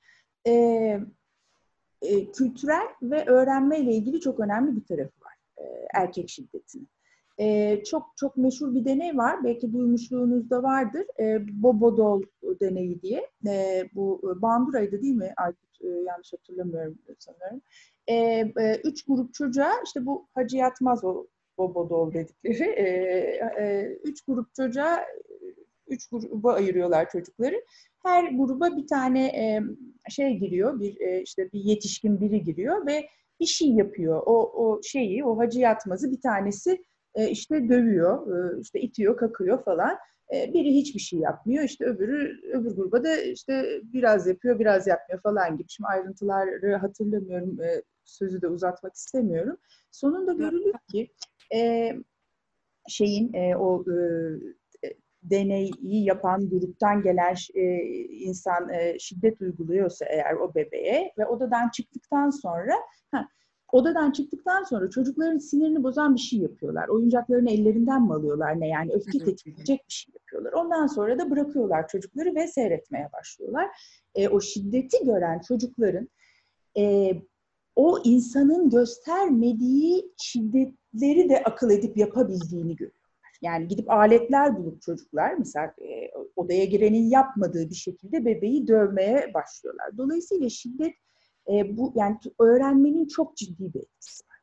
kültürel ve öğrenme ile ilgili çok önemli bir tarafı var erkek şiddetinin. E, çok çok meşhur bir deney var. Belki duymuşluğunuz da vardır. E, Bobodol deneyi diye. E, bu Bandura'ydı değil mi Aykut? E, yanlış hatırlamıyorum sanırım. E, e, üç grup çocuğa işte bu Hacı Yatmaz o Bobodol dedikleri. E, e, üç grup çocuğa üç gruba ayırıyorlar çocukları. Her gruba bir tane e, şey giriyor, bir e, işte bir yetişkin biri giriyor ve bir şey yapıyor. O, o şeyi, o hacı yatmazı bir tanesi e, işte dövüyor, e, işte itiyor, kakıyor falan. Biri hiçbir şey yapmıyor. İşte öbürü öbür gruba da işte biraz yapıyor, biraz yapmıyor falan gibi. Şimdi ayrıntıları hatırlamıyorum. Sözü de uzatmak istemiyorum. Sonunda görülür ki şeyin o deneyi yapan gruptan gelen e, insan e, şiddet uyguluyorsa eğer o bebeğe ve odadan çıktıktan sonra ha, odadan çıktıktan sonra çocukların sinirini bozan bir şey yapıyorlar. Oyuncaklarını ellerinden mi alıyorlar ne yani öfke tetiklenecek bir şey yapıyorlar. Ondan sonra da bırakıyorlar çocukları ve seyretmeye başlıyorlar. E, o şiddeti gören çocukların e, o insanın göstermediği şiddetleri de akıl edip yapabildiğini görüyor. Yani gidip aletler bulup çocuklar mesela e, odaya girenin yapmadığı bir şekilde bebeği dövmeye başlıyorlar. Dolayısıyla şiddet e, bu yani öğrenmenin çok ciddi bir etkisi var.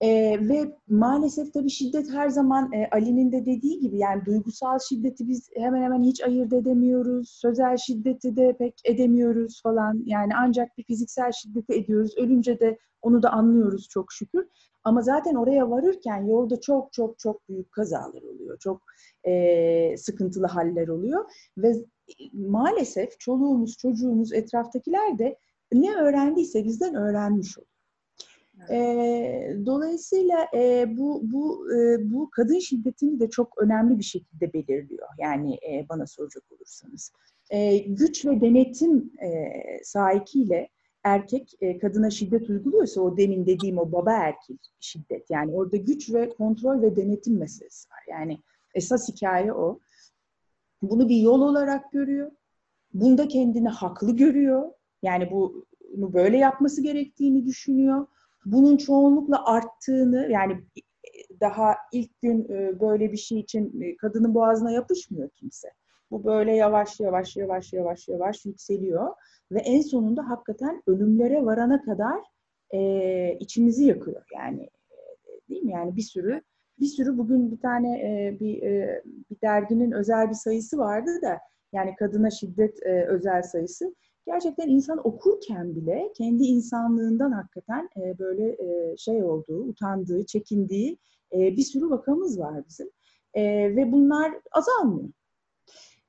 E, ve maalesef tabii şiddet her zaman e, Ali'nin de dediği gibi yani duygusal şiddeti biz hemen hemen hiç ayırt edemiyoruz. Sözel şiddeti de pek edemiyoruz falan. Yani ancak bir fiziksel şiddeti ediyoruz. Ölünce de onu da anlıyoruz çok şükür. Ama zaten oraya varırken yolda çok çok çok büyük kazalar oluyor. Çok e, sıkıntılı haller oluyor. Ve maalesef çoluğumuz, çocuğumuz, etraftakiler de ne öğrendiyse bizden öğrenmiş oluyor. E, dolayısıyla e, bu bu e, bu kadın şiddetini de çok önemli bir şekilde belirliyor. Yani e, bana soracak olursanız, e, güç ve denetim e, sahikiyle erkek e, kadına şiddet uyguluyorsa o demin dediğim o baba erkek şiddet. Yani orada güç ve kontrol ve denetim meselesi var. Yani esas hikaye o. Bunu bir yol olarak görüyor. Bunda kendini haklı görüyor. Yani bu bunu böyle yapması gerektiğini düşünüyor. Bunun çoğunlukla arttığını yani daha ilk gün e, böyle bir şey için e, kadının boğazına yapışmıyor kimse. Bu böyle yavaş yavaş yavaş yavaş yavaş yükseliyor ve en sonunda hakikaten ölümlere varana kadar e, içimizi yakıyor yani değil mi? Yani bir sürü bir sürü bugün bir tane e, bir e, bir derginin özel bir sayısı vardı da yani kadına şiddet e, özel sayısı gerçekten insan okurken bile kendi insanlığından hakikaten e, böyle e, şey olduğu, utandığı, çekindiği e, bir sürü vakamız var bizim. E, ve bunlar azalmıyor.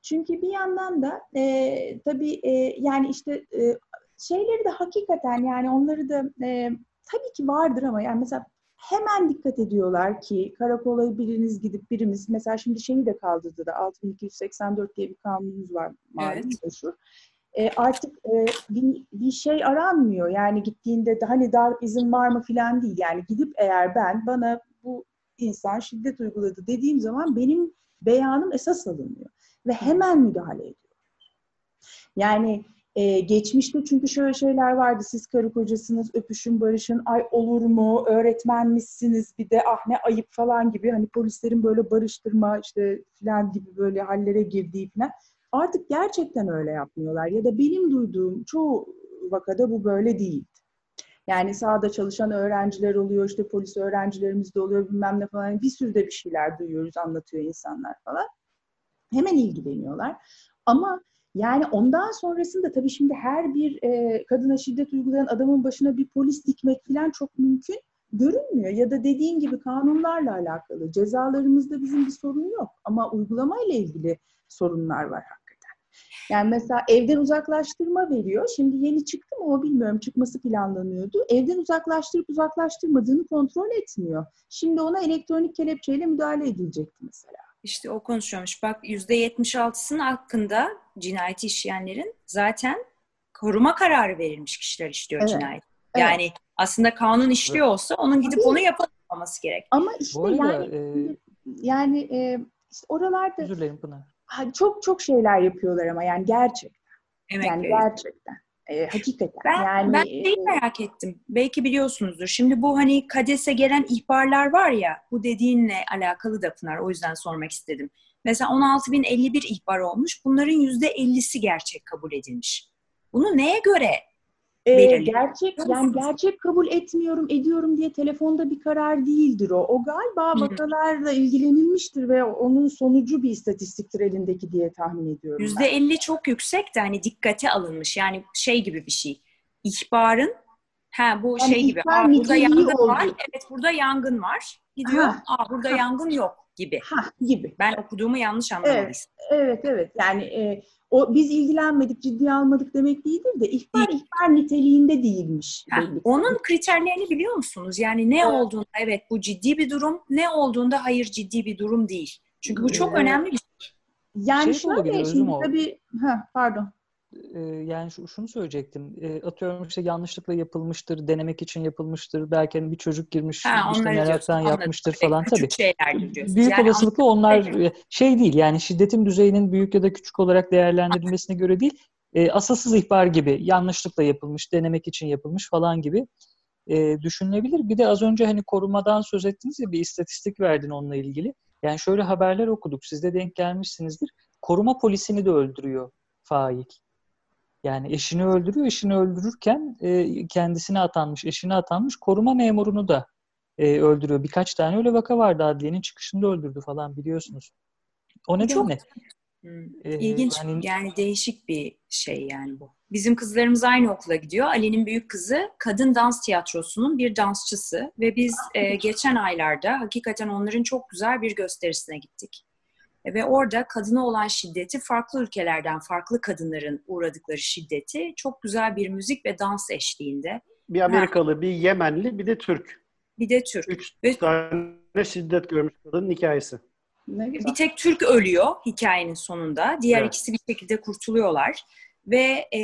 Çünkü bir yandan da e, tabii e, yani işte e, şeyleri de hakikaten yani onları da e, tabii ki vardır ama yani mesela hemen dikkat ediyorlar ki karakola biriniz gidip birimiz mesela şimdi şeyi de kaldırdı da 6284 diye bir kanunumuz var malum evet. meşhur. E, artık e, bir, bir şey aranmıyor yani gittiğinde de hani darp izin var mı filan değil yani gidip eğer ben bana bu insan şiddet uyguladı dediğim zaman benim beyanım esas alınıyor ve hemen müdahale ediyor. Yani ee, geçmişte çünkü şöyle şeyler vardı. Siz karı kocasınız, öpüşün, barışın, ay olur mu, öğretmenmişsiniz bir de ah ne ayıp falan gibi. Hani polislerin böyle barıştırma işte filan gibi böyle hallere girdiği falan. Artık gerçekten öyle yapmıyorlar. Ya da benim duyduğum çoğu vakada bu böyle değil. Yani sahada çalışan öğrenciler oluyor, işte polis öğrencilerimiz de oluyor bilmem ne falan. Bir sürü de bir şeyler duyuyoruz, anlatıyor insanlar falan. Hemen ilgileniyorlar. Ama Yani ondan sonrasında tabii şimdi her bir e, kadına şiddet uygulayan adamın başına bir polis dikmek falan çok mümkün görünmüyor. Ya da dediğin gibi kanunlarla alakalı. Cezalarımızda bizim bir sorun yok. Ama uygulamayla ilgili sorunlar var. Yani mesela evden uzaklaştırma veriyor. Şimdi yeni çıktı mı o bilmiyorum. Çıkması planlanıyordu. Evden uzaklaştırıp uzaklaştırmadığını kontrol etmiyor. Şimdi ona elektronik kelepçeyle müdahale edilecekti mesela.
İşte o konuşuyormuş. Bak %76'sının hakkında cinayeti işleyenlerin zaten koruma kararı verilmiş kişiler işliyor
Evet.
cinayet. Yani aslında kanun işliyor olsa onun gidip
Tabii.
onu yapamaması gerek.
Ama işte
Bu arada
yani
e,
yani e, işte oralarda
özür dilerim Pınar.
Çok çok şeyler yapıyorlar ama yani gerçek
Emek
yani gerçekten e, hakikaten
Ben,
yani
ben
e,
şeyi merak ettim. Belki biliyorsunuzdur. Şimdi bu hani KADES'e gelen ihbarlar var ya, bu dediğinle alakalı da Pınar. O yüzden sormak istedim. Mesela 16.051 ihbar olmuş. Bunların %50'si gerçek kabul edilmiş. Bunu neye göre?
E,
belirli.
gerçek yani gerçek kabul etmiyorum ediyorum diye telefonda bir karar değildir o. O galiba vakalarla ilgilenilmiştir ve onun sonucu bir istatistiktir elindeki diye tahmin ediyorum. ben.
%50 çok yüksek de hani dikkate alınmış. Yani şey gibi bir şey. İhbarın ha bu
Yani
şey gibi. Aa, burada yangın
oldu.
var. Evet burada yangın var. Gidiyor.
Ha.
Aa burada
Ha.
yangın yok gibi.
Ha gibi.
Ben okuduğumu yanlış anlamadıysam.
Evet evet yani e, o biz ilgilenmedik ciddiye almadık demek değildir de ihbar ihbar niteliğinde değilmiş. Ki.
onun kriterlerini biliyor musunuz? Yani ne
Evet.
olduğunda evet bu ciddi bir durum, ne olduğunda hayır ciddi bir durum değil. Çünkü bu çok
Evet.
önemli bir şey.
Yani
Şey
şöyle şimdi tabii ha pardon.
Yani şu, şunu söyleyecektim. Atıyorum işte yanlışlıkla yapılmıştır, denemek için yapılmıştır. Belki hani bir çocuk girmiş,
Ha,
işte meraktan
anladım.
yapmıştır falan
küçük
tabii.
şeylerdir diyorsun.
Büyük
Yani
olasılıkla onlar şey değil yani şiddetin düzeyinin büyük ya da küçük olarak değerlendirilmesine göre değil. E, asılsız ihbar gibi yanlışlıkla yapılmış, denemek için yapılmış falan gibi e, düşünülebilir. Bir de az önce hani korumadan söz ettiniz ya bir istatistik verdin onunla ilgili. Yani şöyle haberler okuduk. Siz de denk gelmişsinizdir. Koruma polisini de öldürüyor fail. Yani eşini öldürüyor. Eşini öldürürken e, kendisine atanmış, eşine atanmış koruma memurunu da e, öldürüyor. Birkaç tane öyle vaka vardı adliyenin çıkışında öldürdü falan biliyorsunuz. O
Bu çok-
nedenle
Hmm.
e,
İlginç
hani-
yani değişik bir şey yani bu. Bizim kızlarımız aynı okula gidiyor. Ali'nin büyük kızı kadın dans tiyatrosunun bir dansçısı ve biz e, geçen aylarda hakikaten onların çok güzel bir gösterisine gittik. Ve orada kadına olan şiddeti farklı ülkelerden farklı kadınların uğradıkları şiddeti çok güzel bir müzik ve dans eşliğinde.
Bir Amerikalı, bir Yemenli, bir de Türk.
Bir de Türk.
Üç
Ve-
tane şiddet görmüş kadının hikayesi.
Ne güzel.
Bir tek Türk ölüyor hikayenin sonunda. Diğer
Evet.
ikisi bir şekilde kurtuluyorlar. Ve e,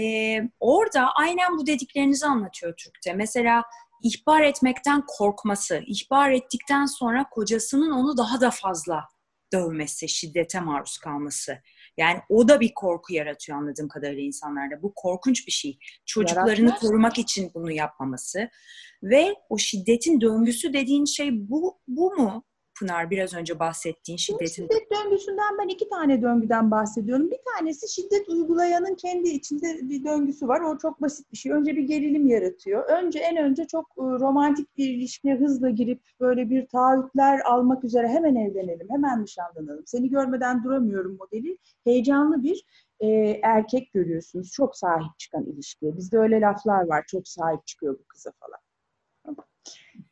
orada aynen bu dediklerinizi anlatıyor Türk'te. Mesela ihbar etmekten korkması, ihbar ettikten sonra kocasının onu daha da fazla dövmesi, şiddete maruz kalması. Yani o da bir korku yaratıyor anladığım kadarıyla insanlarda. Bu korkunç bir şey. Çocuklarını
Yaratmaz.
korumak için bunu yapmaması. Ve o şiddetin döngüsü dediğin şey bu, bu mu? Pınar biraz önce bahsettiğin
Şimdi
şiddetin
şiddet döngüsünden ben iki tane döngüden bahsediyorum. Bir tanesi şiddet uygulayanın kendi içinde bir döngüsü var. O çok basit bir şey. Önce bir gerilim yaratıyor. Önce en önce çok e, romantik bir ilişkiye hızla girip böyle bir taahhütler almak üzere hemen evlenelim, hemen nişanlanalım. Seni görmeden duramıyorum modeli. Heyecanlı bir e, erkek görüyorsunuz. Çok sahip çıkan ilişkiye. Bizde öyle laflar var. Çok sahip çıkıyor bu kıza falan.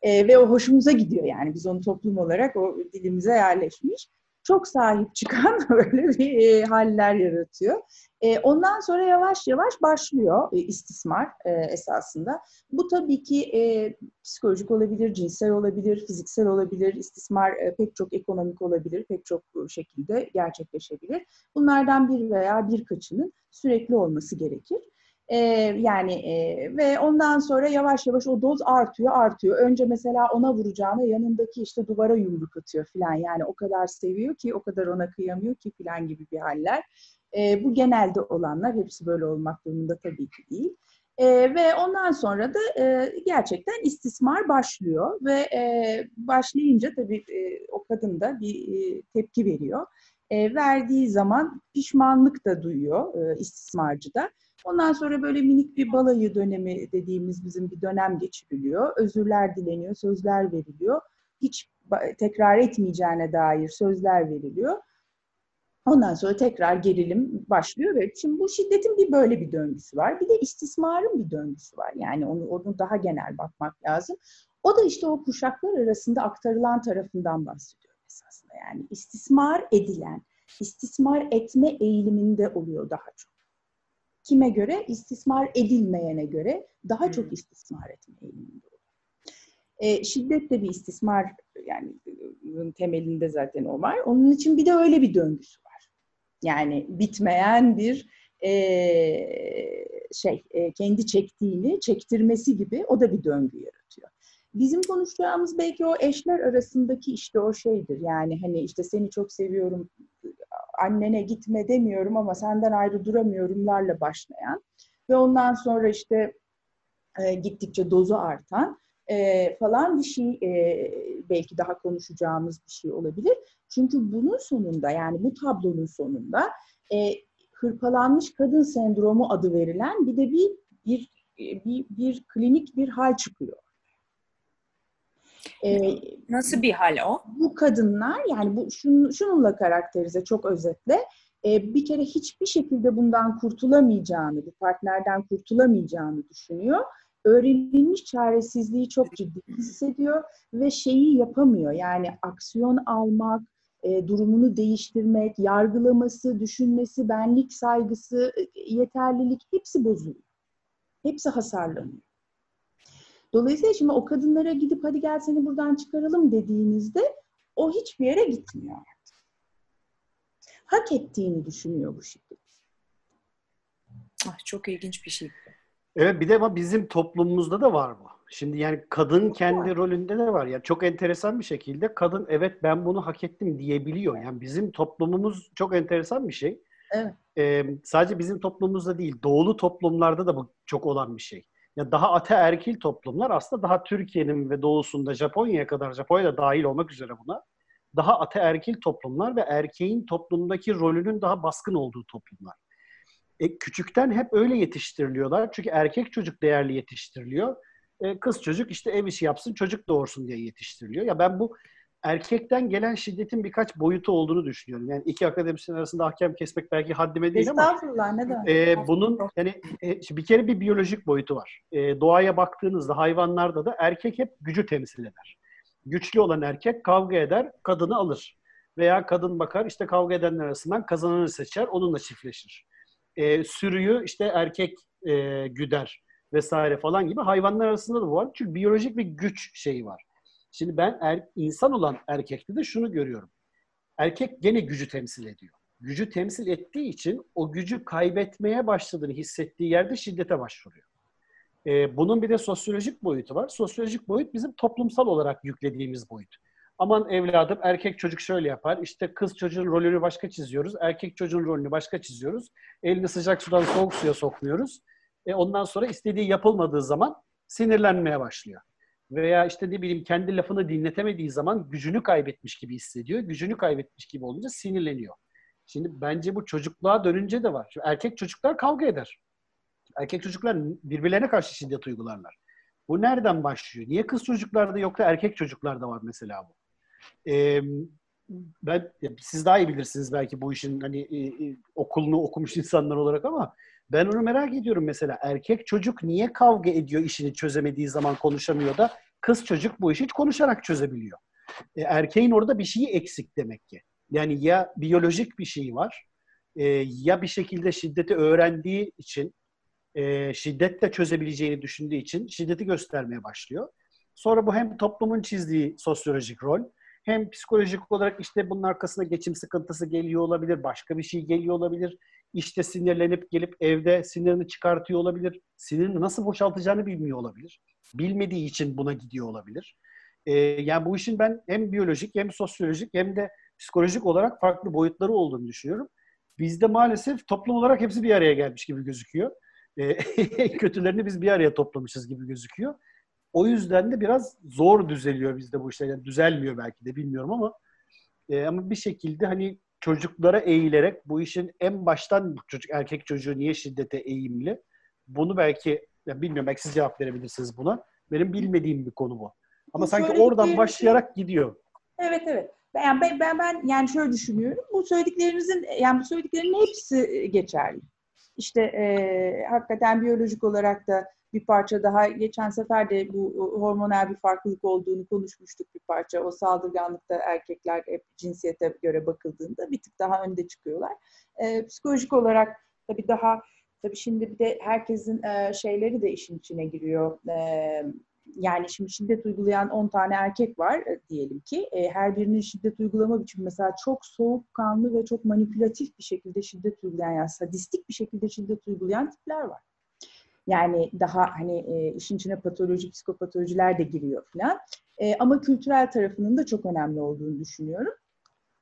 E, ve o hoşumuza gidiyor yani. Biz onu toplum olarak o dilimize yerleşmiş. Çok sahip çıkan [LAUGHS] böyle bir e, haller yaratıyor. E, ondan sonra yavaş yavaş başlıyor e, istismar e, esasında. Bu tabii ki e, psikolojik olabilir, cinsel olabilir, fiziksel olabilir. İstismar e, pek çok ekonomik olabilir, pek çok e, şekilde gerçekleşebilir. Bunlardan bir veya birkaçının sürekli olması gerekir. Ee, yani e, ve ondan sonra yavaş yavaş o doz artıyor artıyor. Önce mesela ona vuracağına yanındaki işte duvara yumruk atıyor falan. Yani o kadar seviyor ki o kadar ona kıyamıyor ki falan gibi bir haller. Ee, bu genelde olanlar hepsi böyle olmak durumunda tabii ki değil. Ee, ve ondan sonra da e, gerçekten istismar başlıyor ve e, başlayınca tabii e, o kadın da bir e, tepki veriyor. E, verdiği zaman pişmanlık da duyuyor e, istismarcı da. Ondan sonra böyle minik bir balayı dönemi dediğimiz bizim bir dönem geçiriliyor. Özürler dileniyor, sözler veriliyor. Hiç tekrar etmeyeceğine dair sözler veriliyor. Ondan sonra tekrar gerilim başlıyor ve şimdi bu şiddetin bir böyle bir döngüsü var. Bir de istismarın bir döngüsü var. Yani onu, onu daha genel bakmak lazım. O da işte o kuşaklar arasında aktarılan tarafından bahsediyor esasında. Yani istismar edilen, istismar etme eğiliminde oluyor daha çok. Kime göre? İstismar edilmeyene göre daha çok istismar etme eğiliminde oluyor. E, şiddet de bir istismar yani temelinde zaten o var. Onun için bir de öyle bir döngüsü var. Yani bitmeyen bir e, şey e, kendi çektiğini çektirmesi gibi o da bir döngü yaratıyor. Bizim konuşacağımız belki o eşler arasındaki işte o şeydir. Yani hani işte seni çok seviyorum, annene gitme demiyorum ama senden ayrı duramıyorumlarla başlayan ve ondan sonra işte e, gittikçe dozu artan e, falan bir şey e, belki daha konuşacağımız bir şey olabilir. Çünkü bunun sonunda yani bu tablonun sonunda e, hırpalanmış kadın sendromu adı verilen bir de bir bir bir, bir klinik bir hal çıkıyor.
Ee, Nasıl bir hal o?
Bu kadınlar yani bu şun, şununla karakterize çok özetle e, bir kere hiçbir şekilde bundan kurtulamayacağını, bu partnerden kurtulamayacağını düşünüyor. Öğrenilmiş çaresizliği çok ciddi hissediyor ve şeyi yapamıyor. Yani aksiyon almak, e, durumunu değiştirmek, yargılaması, düşünmesi, benlik saygısı, e, yeterlilik hepsi bozuluyor. Hepsi hasarlanıyor. Dolayısıyla şimdi o kadınlara gidip hadi gel seni buradan çıkaralım dediğinizde o hiçbir yere gitmiyor artık. Hak ettiğini düşünüyor bu şiddet.
Ah, çok ilginç bir şey.
Evet bir de ama bizim toplumumuzda da var bu. Şimdi yani kadın kendi rolünde de var. Yani çok enteresan bir şekilde kadın evet ben bunu hak ettim diyebiliyor. Yani bizim toplumumuz çok enteresan bir şey.
Evet.
Ee, sadece bizim toplumumuzda değil, doğulu toplumlarda da bu çok olan bir şey ya daha ataerkil toplumlar aslında daha Türkiye'nin ve doğusunda Japonya'ya kadar Japonya da dahil olmak üzere buna daha ataerkil toplumlar ve erkeğin toplumdaki rolünün daha baskın olduğu toplumlar. E, küçükten hep öyle yetiştiriliyorlar. Çünkü erkek çocuk değerli yetiştiriliyor. E, kız çocuk işte ev işi yapsın, çocuk doğursun diye yetiştiriliyor. Ya ben bu erkekten gelen şiddetin birkaç boyutu olduğunu düşünüyorum. Yani iki akademisyen arasında hakem kesmek belki haddime değil ama
Estağfurullah?
E, bunun yani e, bir kere bir biyolojik boyutu var. E, doğaya baktığınızda hayvanlarda da erkek hep gücü temsil eder. Güçlü olan erkek kavga eder, kadını alır. Veya kadın bakar işte kavga edenler arasından kazananı seçer, onunla çiftleşir. E, sürüyü işte erkek e, güder vesaire falan gibi hayvanlar arasında da bu var. Çünkü biyolojik bir güç şeyi var. Şimdi ben er, insan olan erkekte de şunu görüyorum. Erkek gene gücü temsil ediyor. Gücü temsil ettiği için o gücü kaybetmeye başladığını hissettiği yerde şiddete başvuruyor. Ee, bunun bir de sosyolojik boyutu var. Sosyolojik boyut bizim toplumsal olarak yüklediğimiz boyut. Aman evladım erkek çocuk şöyle yapar. İşte kız çocuğun rolünü başka çiziyoruz. Erkek çocuğun rolünü başka çiziyoruz. Elini sıcak sudan soğuk suya sokmuyoruz. E ondan sonra istediği yapılmadığı zaman sinirlenmeye başlıyor veya işte ne bileyim kendi lafını dinletemediği zaman gücünü kaybetmiş gibi hissediyor. Gücünü kaybetmiş gibi olunca sinirleniyor. Şimdi bence bu çocukluğa dönünce de var. Şimdi erkek çocuklar kavga eder. Erkek çocuklar birbirlerine karşı şiddet uygularlar. Bu nereden başlıyor? Niye kız çocuklarda yok da erkek çocuklarda var mesela bu? Ee, ben siz daha iyi bilirsiniz belki bu işin hani e, e, okulunu okumuş insanlar olarak ama ben onu merak ediyorum mesela. Erkek çocuk niye kavga ediyor işini çözemediği zaman konuşamıyor da kız çocuk bu işi hiç konuşarak çözebiliyor. E, erkeğin orada bir şeyi eksik demek ki. Yani ya biyolojik bir şey var e, ya bir şekilde şiddeti öğrendiği için e, şiddetle çözebileceğini düşündüğü için şiddeti göstermeye başlıyor. Sonra bu hem toplumun çizdiği sosyolojik rol hem psikolojik olarak işte bunun arkasında geçim sıkıntısı geliyor olabilir, başka bir şey geliyor olabilir işte sinirlenip gelip evde sinirini çıkartıyor olabilir. Sinirini nasıl boşaltacağını bilmiyor olabilir. Bilmediği için buna gidiyor olabilir. Ee, yani bu işin ben hem biyolojik hem sosyolojik hem de psikolojik olarak farklı boyutları olduğunu düşünüyorum. Bizde maalesef toplum olarak hepsi bir araya gelmiş gibi gözüküyor. Ee, [LAUGHS] kötülerini biz bir araya toplamışız gibi gözüküyor. O yüzden de biraz zor düzeliyor bizde bu işler. Yani düzelmiyor belki de bilmiyorum ama e, ama bir şekilde hani çocuklara eğilerek bu işin en baştan çocuk erkek çocuğu niye şiddete eğimli? Bunu belki ya bilmiyorum belki siz cevap verebilirsiniz buna. Benim bilmediğim bir konu bu. Ama bu sanki oradan başlayarak gidiyor.
Evet evet. Ben, ben, ben, ben yani şöyle düşünüyorum. Bu söylediklerinizin yani bu söylediklerinin hepsi geçerli. İşte e, hakikaten biyolojik olarak da bir parça daha geçen sefer de bu hormonal bir farklılık olduğunu konuşmuştuk bir parça. O saldırganlıkta erkekler hep cinsiyete göre bakıldığında bir tık daha önde çıkıyorlar. E, psikolojik olarak tabii daha tabii şimdi bir de herkesin e, şeyleri de işin içine giriyor. E, yani şimdi şiddet uygulayan 10 tane erkek var e, diyelim ki. E, her birinin şiddet uygulama biçimi mesela çok soğukkanlı ve çok manipülatif bir şekilde şiddet uygulayan yani sadistik bir şekilde şiddet uygulayan tipler var. Yani daha hani e, işin içine patoloji, psikopatolojiler de giriyor falan. E, ama kültürel tarafının da çok önemli olduğunu düşünüyorum.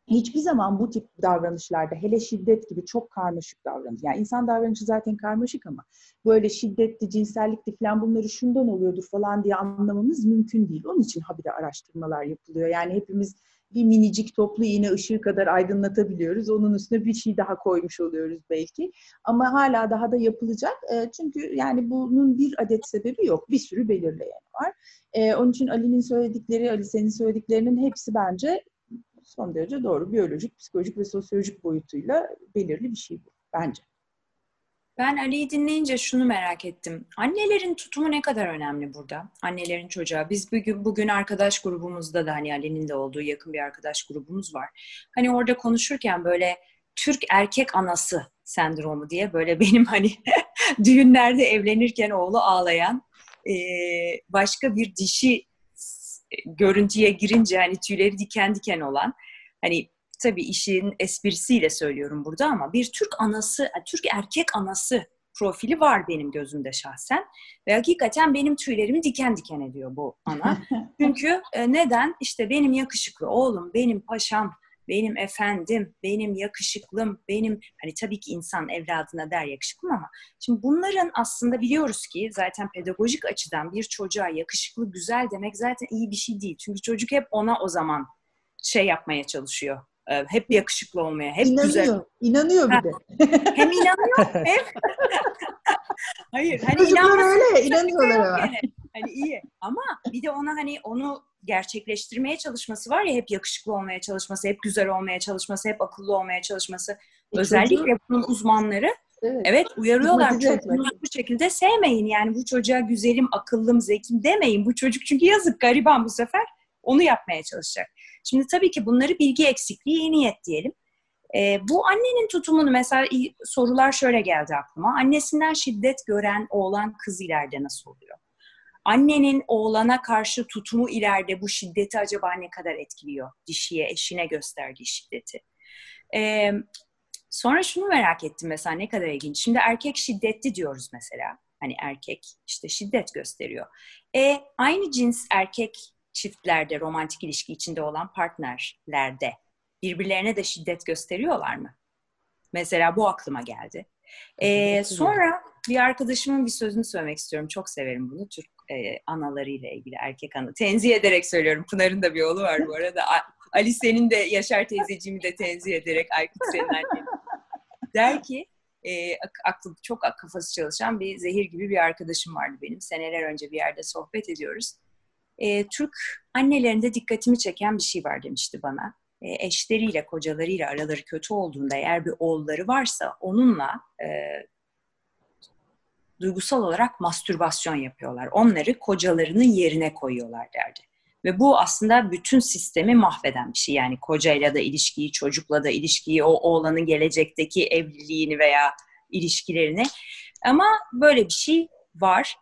Hiçbir zaman bu tip davranışlarda hele şiddet gibi çok karmaşık davranış. Yani insan davranışı zaten karmaşık ama böyle şiddetli, cinsellikli falan bunları şundan oluyordur falan diye anlamamız mümkün değil. Onun için habire araştırmalar yapılıyor. Yani hepimiz bir minicik toplu iğne ışığı kadar aydınlatabiliyoruz. Onun üstüne bir şey daha koymuş oluyoruz belki. Ama hala daha da yapılacak. E, çünkü yani bunun bir adet sebebi yok. Bir sürü belirleyen var. E, onun için Ali'nin söyledikleri, Ali senin söylediklerinin hepsi bence son derece doğru. Biyolojik, psikolojik ve sosyolojik boyutuyla belirli bir şey bu bence.
Ben Ali'yi dinleyince şunu merak ettim. Annelerin tutumu ne kadar önemli burada? Annelerin çocuğa. Biz bugün, bugün arkadaş grubumuzda da hani Ali'nin de olduğu yakın bir arkadaş grubumuz var. Hani orada konuşurken böyle Türk erkek anası sendromu diye böyle [LAUGHS] benim hani düğünlerde evlenirken oğlu ağlayan başka bir dişi görüntüye girince hani tüyleri diken diken olan hani tabii işin esprisiyle söylüyorum burada ama bir Türk anası, Türk erkek anası profili var benim gözümde şahsen. Ve hakikaten benim tüylerimi diken diken ediyor bu ana. [LAUGHS] Çünkü e, neden? İşte benim yakışıklı oğlum, benim paşam, benim efendim, benim yakışıklım, benim hani tabii ki insan evladına der yakışıklım ama şimdi bunların aslında biliyoruz ki zaten pedagojik açıdan bir çocuğa yakışıklı, güzel demek zaten iyi bir şey değil. Çünkü çocuk hep ona o zaman şey yapmaya çalışıyor. E, hep yakışıklı olmaya, hep
inanıyor,
güzel.
İnanıyor bir de.
hem inanıyor [LAUGHS] hem [LAUGHS] Hayır, hani
Çocuklar öyle, inanıyorlar ama.
Yani. Hani iyi ama bir de ona hani onu gerçekleştirmeye çalışması var ya hep yakışıklı olmaya çalışması, hep güzel olmaya çalışması, hep akıllı olmaya çalışması. E Özellikle çocuğu... bunun uzmanları evet, evet uyarıyorlar çocuğunuzu bu şekilde sevmeyin. Yani bu çocuğa güzelim, akıllım, zekim demeyin. Bu çocuk çünkü yazık gariban bu sefer onu yapmaya çalışacak. Şimdi tabii ki bunları bilgi eksikliği, iyi niyet diyelim. E, bu annenin tutumunu mesela sorular şöyle geldi aklıma. Annesinden şiddet gören oğlan kız ileride nasıl oluyor? Annenin oğlana karşı tutumu ileride bu şiddeti acaba ne kadar etkiliyor? Dişiye, eşine gösterdiği şiddeti. E, sonra şunu merak ettim mesela ne kadar ilginç. Şimdi erkek şiddetli diyoruz mesela. Hani erkek işte şiddet gösteriyor. E, aynı cins erkek çiftlerde, romantik ilişki içinde olan partnerlerde birbirlerine de şiddet gösteriyorlar mı? Mesela bu aklıma geldi. Ee, sonra bir arkadaşımın bir sözünü söylemek istiyorum. Çok severim bunu. Türk e, analarıyla ilgili erkek ana. Tenzih ederek söylüyorum. Pınar'ın da bir oğlu var bu arada. Ali senin de Yaşar teyzeciğimi de tenzih ederek Aykut senin annen. Der ki e, aklı çok kafası çalışan bir zehir gibi bir arkadaşım vardı benim. Seneler önce bir yerde sohbet ediyoruz. E, Türk annelerinde dikkatimi çeken bir şey var demişti bana. E, eşleriyle, kocalarıyla araları kötü olduğunda eğer bir oğulları varsa onunla e, duygusal olarak mastürbasyon yapıyorlar. Onları kocalarının yerine koyuyorlar derdi. Ve bu aslında bütün sistemi mahveden bir şey. Yani kocayla da ilişkiyi, çocukla da ilişkiyi, o oğlanın gelecekteki evliliğini veya ilişkilerini. Ama böyle bir şey var.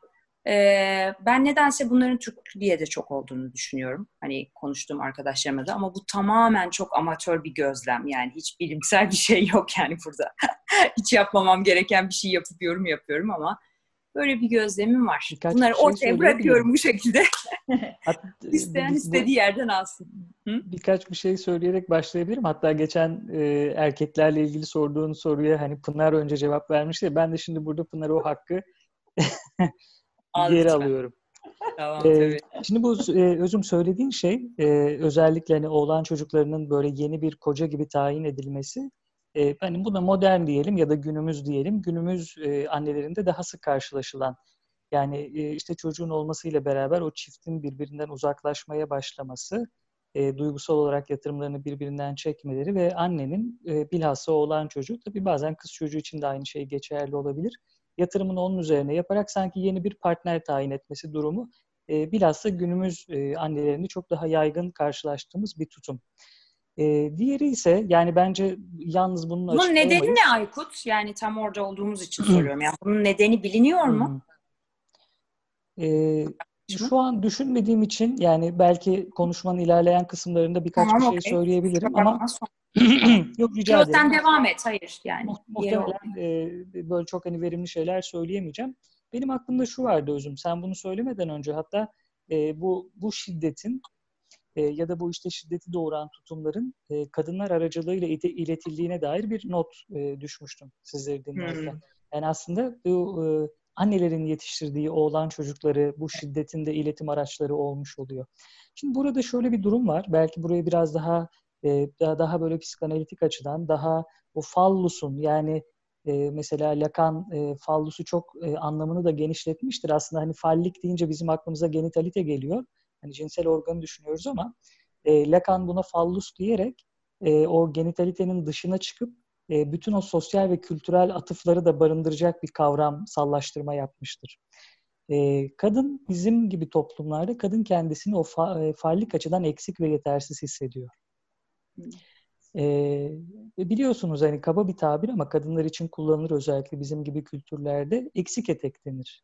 Ee, ben nedense bunların Türkiye'de çok olduğunu düşünüyorum. Hani konuştuğum arkadaşlarıma da ama bu tamamen çok amatör bir gözlem. Yani hiç bilimsel bir şey yok yani burada. [LAUGHS] hiç yapmamam gereken bir şey yapıp yorum yapıyorum ama böyle bir gözlemim var. Birkaç Bunları şey ortaya bırakıyorum bu şekilde. [LAUGHS] [LAUGHS] İsteyen istediği yerden alsın.
Hı? Birkaç bir şey söyleyerek başlayabilirim. Hatta geçen e, erkeklerle ilgili sorduğun soruya hani Pınar önce cevap vermişti. Ben de şimdi burada Pınar'a o hakkı geri alıyorum. [LAUGHS]
tamam ee,
Şimdi bu e, özüm söylediğin şey e, özellikle hani oğlan çocuklarının böyle yeni bir koca gibi tayin edilmesi e, hani buna modern diyelim ya da günümüz diyelim günümüz e, annelerinde daha sık karşılaşılan yani e, işte çocuğun olmasıyla beraber o çiftin birbirinden uzaklaşmaya başlaması e, duygusal olarak yatırımlarını birbirinden çekmeleri ve annenin e, bilhassa oğlan çocuğu, tabii bazen kız çocuğu için de aynı şey geçerli olabilir. Yatırımını onun üzerine yaparak sanki yeni bir partner tayin etmesi durumu e, bilhassa günümüz e, annelerinde çok daha yaygın karşılaştığımız bir tutum. E, diğeri ise yani bence yalnız bunun
Bunun nedeni ne Aykut? Yani tam orada olduğumuz için soruyorum. Yani bunun nedeni biliniyor mu?
E, şu an düşünmediğim için yani belki konuşmanın ilerleyen kısımlarında birkaç tamam, bir şey okay. söyleyebilirim ama [CLEARS THROAT]
yok rica ederim. Sen devam et. Hayır yani.
Muhtemelen e, böyle çok hani verimli şeyler söyleyemeyeceğim. Benim aklımda şu vardı Özüm. Sen bunu söylemeden önce hatta e, bu bu şiddetin e, ya da bu işte şiddeti doğuran tutumların e, kadınlar aracılığıyla iletildiğine dair bir not e, düşmüştüm sizleri dinlerken. Hmm. Yani aslında bu e, annelerin yetiştirdiği oğlan çocukları bu şiddetin de iletim araçları olmuş oluyor. Şimdi burada şöyle bir durum var. Belki burayı biraz daha e, daha, daha böyle psikanalitik açıdan daha o fallusun yani e, mesela Lacan e, fallusu çok e, anlamını da genişletmiştir. Aslında hani fallik deyince bizim aklımıza genitalite geliyor. Hani cinsel organı düşünüyoruz ama e, Lacan buna fallus diyerek e, o genitalitenin dışına çıkıp e, bütün o sosyal ve kültürel atıfları da barındıracak bir kavram sallaştırma yapmıştır. E, kadın bizim gibi toplumlarda kadın kendisini o fa, e, fallik açıdan eksik ve yetersiz hissediyor. E, biliyorsunuz hani kaba bir tabir ama kadınlar için kullanılır özellikle bizim gibi kültürlerde eksik etek denir.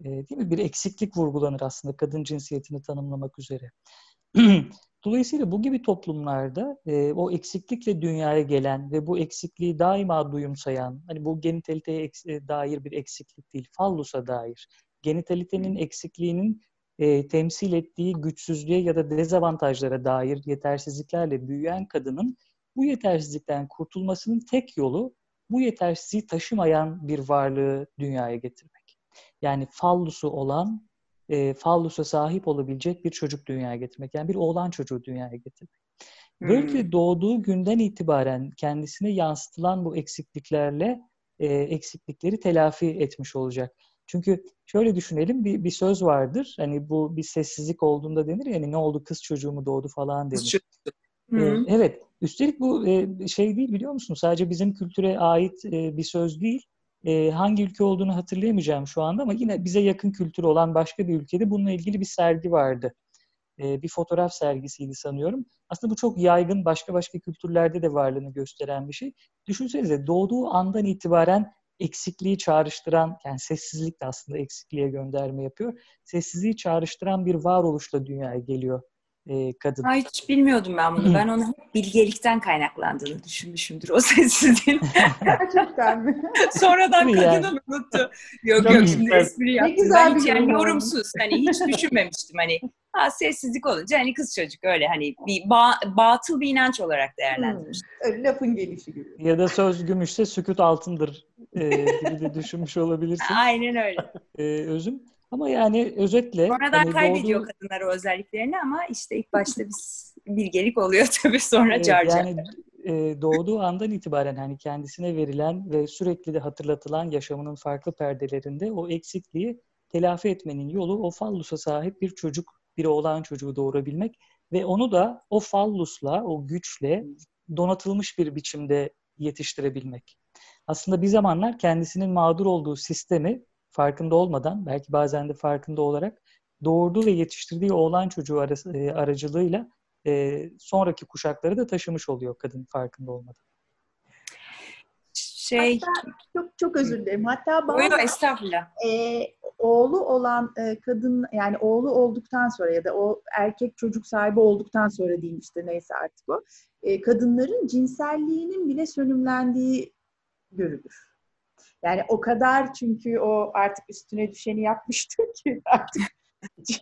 E, değil mi? Bir eksiklik vurgulanır aslında kadın cinsiyetini tanımlamak üzere. [CLEARS THROAT] Dolayısıyla bu gibi toplumlarda e, o eksiklikle dünyaya gelen ve bu eksikliği daima duyumsayan, hani bu genitaliteye eks- dair bir eksiklik değil, fallusa dair, genitalitenin eksikliğinin e, temsil ettiği güçsüzlüğe ya da dezavantajlara dair yetersizliklerle büyüyen kadının bu yetersizlikten kurtulmasının tek yolu bu yetersizliği taşımayan bir varlığı dünyaya getirmek. Yani fallusu olan, e, fallusa sahip olabilecek bir çocuk dünyaya getirmek. Yani bir oğlan çocuğu dünyaya getirmek. Böylece hmm. doğduğu günden itibaren kendisine yansıtılan bu eksikliklerle e, eksiklikleri telafi etmiş olacak. Çünkü şöyle düşünelim bir, bir söz vardır. Hani bu bir sessizlik olduğunda denir ya hani ne oldu kız çocuğu mu doğdu falan denir. Ee, evet. Üstelik bu e, şey değil biliyor musun? Sadece bizim kültüre ait e, bir söz değil. E, hangi ülke olduğunu hatırlayamayacağım şu anda ama yine bize yakın kültürü olan başka bir ülkede bununla ilgili bir sergi vardı. E, bir fotoğraf sergisiydi sanıyorum. Aslında bu çok yaygın başka başka kültürlerde de varlığını gösteren bir şey. Düşünsenize doğduğu andan itibaren eksikliği çağrıştıran, yani sessizlik de aslında eksikliğe gönderme yapıyor. Sessizliği çağrıştıran bir varoluşla dünyaya geliyor e, kadın.
Ha, hiç bilmiyordum ben bunu. ben onu bilgelikten kaynaklandığını düşünmüşümdür o [LAUGHS] sessizliğin.
Gerçekten mi?
Sonradan kadının yani. unuttu. Yok Çok yok şimdi espri yaptım. Ne güzel ben hiç yani yorumsuz. Hani hiç düşünmemiştim. Hani ha, sessizlik olunca hani kız çocuk öyle hani bir ba- batıl bir inanç olarak değerlendirmiştim.
Hmm. Lafın gelişi gibi.
Ya da söz gümüşse sükut altındır e, gibi de düşünmüş olabilirsin. [LAUGHS]
Aynen öyle.
E, özüm. Ama yani özetle...
Sonradan hani kaybediyor doğduğu... kadınlar o özelliklerini ama işte ilk başta bir bilgelik oluyor [LAUGHS] tabii sonra evet, carcar. Yani
e, doğduğu andan itibaren hani kendisine verilen ve sürekli de hatırlatılan yaşamının farklı perdelerinde o eksikliği telafi etmenin yolu o fallusa sahip bir çocuk, bir oğlan çocuğu doğurabilmek ve onu da o fallusla, o güçle donatılmış bir biçimde yetiştirebilmek. Aslında bir zamanlar kendisinin mağdur olduğu sistemi farkında olmadan, belki bazen de farkında olarak doğurduğu ve yetiştirdiği oğlan çocuğu arası, e, aracılığıyla e, sonraki kuşakları da taşımış oluyor kadın farkında olmadan.
Şey, Hatta, çok çok özür dilerim. Hatta
bazı Buyur, estağfurullah.
E, oğlu olan e, kadın yani oğlu olduktan sonra ya da o erkek çocuk sahibi olduktan sonra diyeyim işte neyse artık o. E, kadınların cinselliğinin bile sönümlendiği görülür. Yani o kadar çünkü o artık üstüne düşeni yapmıştır ki [LAUGHS] artık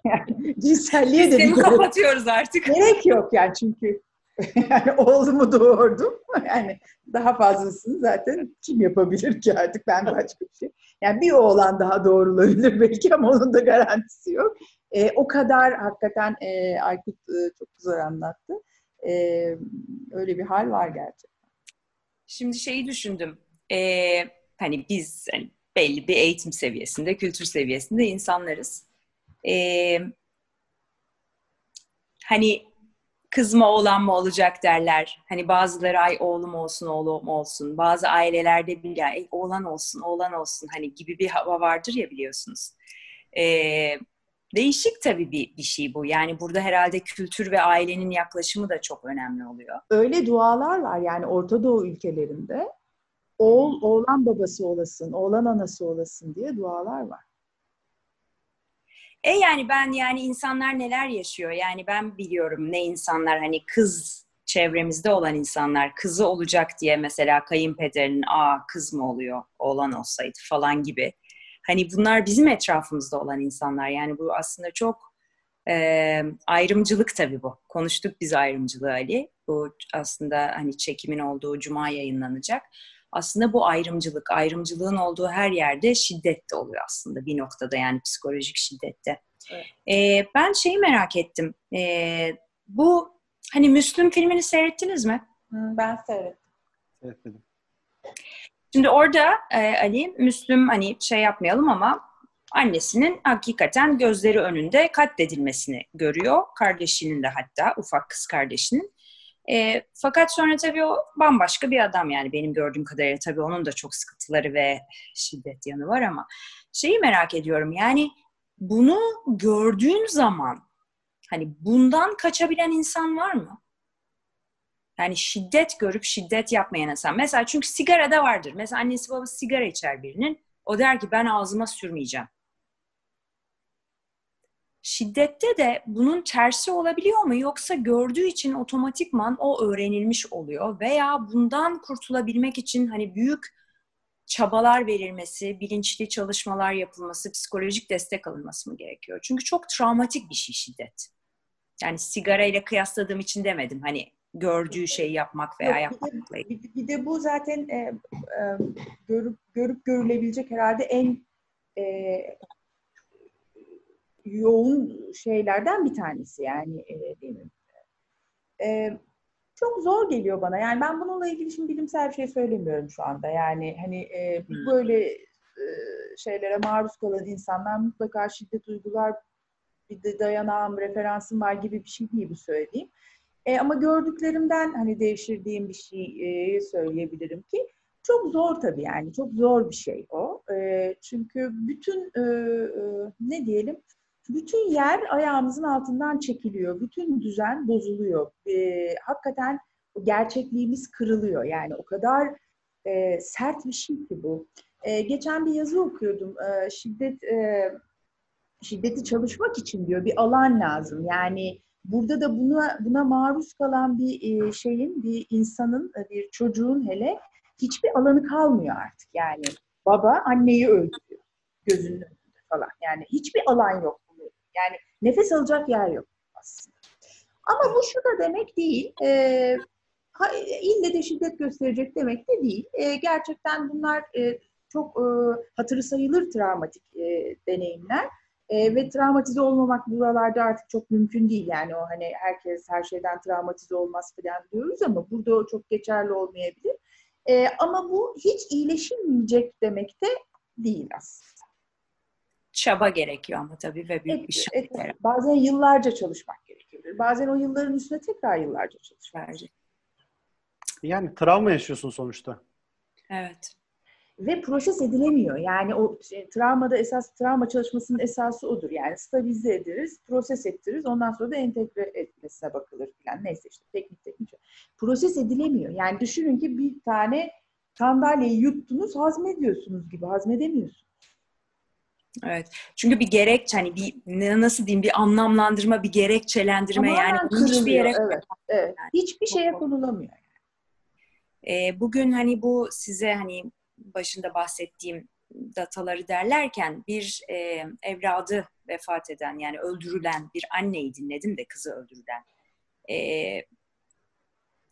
yani cinselliğe de
bir kapatıyoruz artık.
Gerek yok yani çünkü [LAUGHS] yani oğlumu doğurdum. [LAUGHS] Yani daha fazlasını zaten kim yapabilir ki artık ben başka bir şey. Yani bir oğlan daha doğrulabilir belki ama onun da garantisi yok. E, o kadar hakikaten e, Aykut e, çok güzel anlattı. E, öyle bir hal var gerçekten.
Şimdi şeyi düşündüm. E, hani biz hani belli bir eğitim seviyesinde, kültür seviyesinde insanlarız. Ee, hani kız mı oğlan mı olacak derler. Hani bazıları ay oğlum olsun oğlum olsun. Bazı ailelerde bile ay oğlan olsun oğlan olsun hani gibi bir hava vardır ya biliyorsunuz. Ee, değişik tabii bir, bir şey bu. Yani burada herhalde kültür ve ailenin yaklaşımı da çok önemli oluyor.
Öyle dualar var yani Orta Doğu ülkelerinde. Oğul, oğlan babası olasın, oğlan anası olasın diye dualar var.
E yani ben yani insanlar neler yaşıyor yani ben biliyorum ne insanlar hani kız çevremizde olan insanlar kızı olacak diye mesela kayınpederinin aa kız mı oluyor oğlan olsaydı falan gibi. Hani bunlar bizim etrafımızda olan insanlar yani bu aslında çok e, ayrımcılık tabii bu. Konuştuk biz ayrımcılığı Ali. Bu aslında hani çekimin olduğu cuma yayınlanacak aslında bu ayrımcılık, ayrımcılığın olduğu her yerde şiddet de oluyor aslında bir noktada yani psikolojik şiddette. Evet. Ee, ben şeyi merak ettim. Ee, bu hani Müslüm filmini seyrettiniz mi?
Ben seyrettim.
Seyretmedim.
Şimdi orada e, Ali, Müslüm hani şey yapmayalım ama annesinin hakikaten gözleri önünde katledilmesini görüyor. Kardeşinin de hatta ufak kız kardeşinin. E, fakat sonra tabii o bambaşka bir adam yani benim gördüğüm kadarıyla tabii onun da çok sıkıntıları ve şiddet yanı var ama şeyi merak ediyorum yani bunu gördüğün zaman hani bundan kaçabilen insan var mı? Yani şiddet görüp şiddet yapmayan insan. Mesela çünkü sigara da vardır. Mesela annesi babası sigara içer birinin. O der ki ben ağzıma sürmeyeceğim. Şiddette de bunun tersi olabiliyor mu? Yoksa gördüğü için otomatikman o öğrenilmiş oluyor veya bundan kurtulabilmek için hani büyük çabalar verilmesi, bilinçli çalışmalar yapılması, psikolojik destek alınması mı gerekiyor? Çünkü çok travmatik bir şey şiddet. Yani sigara ile kıyasladığım için demedim. Hani gördüğü şeyi yapmak veya Yok, yapmakla
ilgili. Bir, bir de bu zaten e, e, görüp görüp görülebilecek herhalde en e, yoğun şeylerden bir tanesi yani e, değil mi? E, çok zor geliyor bana. Yani ben bununla ilgili şimdi bilimsel bir şey söylemiyorum şu anda. Yani hani e, hmm. böyle e, şeylere maruz kalan insanlar mutlaka şiddet uygular bir de dayanağım, referansım var gibi bir şey değil bu söylediğim. E, ama gördüklerimden hani devşirdiğim bir şey e, söyleyebilirim ki çok zor tabii yani çok zor bir şey o. E, çünkü bütün e, e, ne diyelim bütün yer ayağımızın altından çekiliyor. Bütün düzen bozuluyor. E, hakikaten gerçekliğimiz kırılıyor. Yani o kadar e, sert bir şey ki bu. E, geçen bir yazı okuyordum. E, şiddet e, şiddeti çalışmak için diyor bir alan lazım. Yani burada da buna buna maruz kalan bir e, şeyin, bir insanın, e, bir çocuğun hele hiçbir alanı kalmıyor artık. Yani baba anneyi öldürüyor gözünün önünde falan. Yani hiçbir alan yok. Yani nefes alacak yer yok aslında. Ama bu şu da demek değil. E, ille de şiddet gösterecek demek de değil. E, gerçekten bunlar e, çok e, hatırı sayılır travmatik e, deneyimler. E, ve travmatize olmamak buralarda artık çok mümkün değil. Yani o hani herkes her şeyden travmatize olmaz falan diyoruz ama burada o çok geçerli olmayabilir. E, ama bu hiç iyileşilmeyecek demek de değil aslında
çaba gerekiyor ama tabii ve büyük
evet,
bir şey.
Evet, bazen yıllarca çalışmak gerekebilir. Bazen o yılların üstüne tekrar yıllarca çalışmak gerekiyor.
Yani travma yaşıyorsun sonuçta.
Evet.
Ve proses edilemiyor. Yani o şey, travmada esas travma çalışmasının esası odur. Yani stabilize ederiz, proses ettiririz. Ondan sonra da entegre etmesine bakılır falan. Neyse işte teknik teknik. Proses edilemiyor. Yani düşünün ki bir tane sandalyeyi yuttunuz, hazmediyorsunuz gibi. Hazmedemiyorsunuz.
Evet. Çünkü bir gerek hani bir nasıl diyeyim bir anlamlandırma, bir gerekçelendirme
Tamamen
yani
hiçbir yere evet, evet. Yani. hiçbir şeye konulamıyor.
Ee, bugün hani bu size hani başında bahsettiğim dataları derlerken bir e, evladı vefat eden yani öldürülen bir anneyi dinledim de kızı öldürülen. E,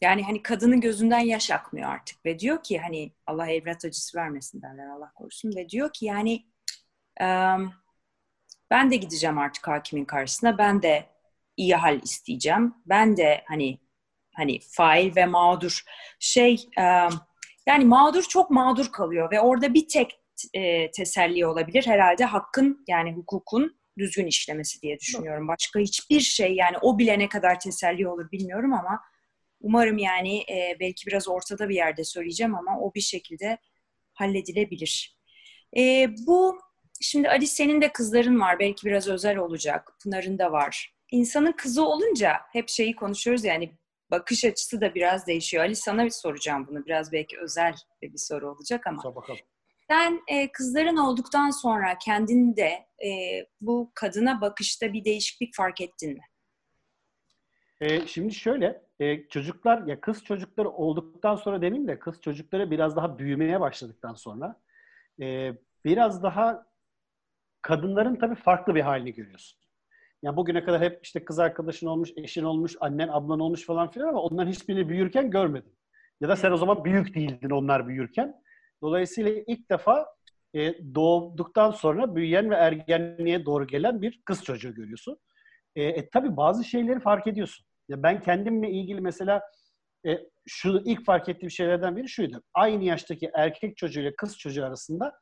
yani hani kadının gözünden yaş akmıyor artık ve diyor ki hani Allah evlat acısı vermesin derler Allah korusun ve diyor ki yani ben de gideceğim artık hakimin karşısına. Ben de iyi hal isteyeceğim. Ben de hani hani fail ve mağdur şey yani mağdur çok mağdur kalıyor ve orada bir tek e, teselli olabilir herhalde hakkın yani hukukun düzgün işlemesi diye düşünüyorum. Başka hiçbir şey yani o bile ne kadar teselli olur bilmiyorum ama umarım yani e, belki biraz ortada bir yerde söyleyeceğim ama o bir şekilde halledilebilir. E, bu şimdi Ali senin de kızların var belki biraz özel olacak. Pınar'ın da var. İnsanın kızı olunca hep şeyi konuşuyoruz yani bakış açısı da biraz değişiyor. Ali sana bir soracağım bunu. Biraz belki özel bir soru olacak ama.
Sor bakalım.
Sen e, kızların olduktan sonra kendinde e, bu kadına bakışta bir değişiklik fark ettin mi?
E, şimdi şöyle, e, çocuklar ya kız çocukları olduktan sonra demeyeyim de kız çocukları biraz daha büyümeye başladıktan sonra e, biraz daha kadınların tabii farklı bir halini görüyorsun. Yani bugüne kadar hep işte kız arkadaşın olmuş, eşin olmuş, annen, ablan olmuş falan filan ama onların hiçbirini büyürken görmedin. Ya da sen o zaman büyük değildin onlar büyürken. Dolayısıyla ilk defa e, doğduktan sonra büyüyen ve ergenliğe doğru gelen bir kız çocuğu görüyorsun. E, e, tabii bazı şeyleri fark ediyorsun. Ya ben kendimle ilgili mesela e, şu ilk fark ettiğim şeylerden biri şuydu. Aynı yaştaki erkek çocuğuyla kız çocuğu arasında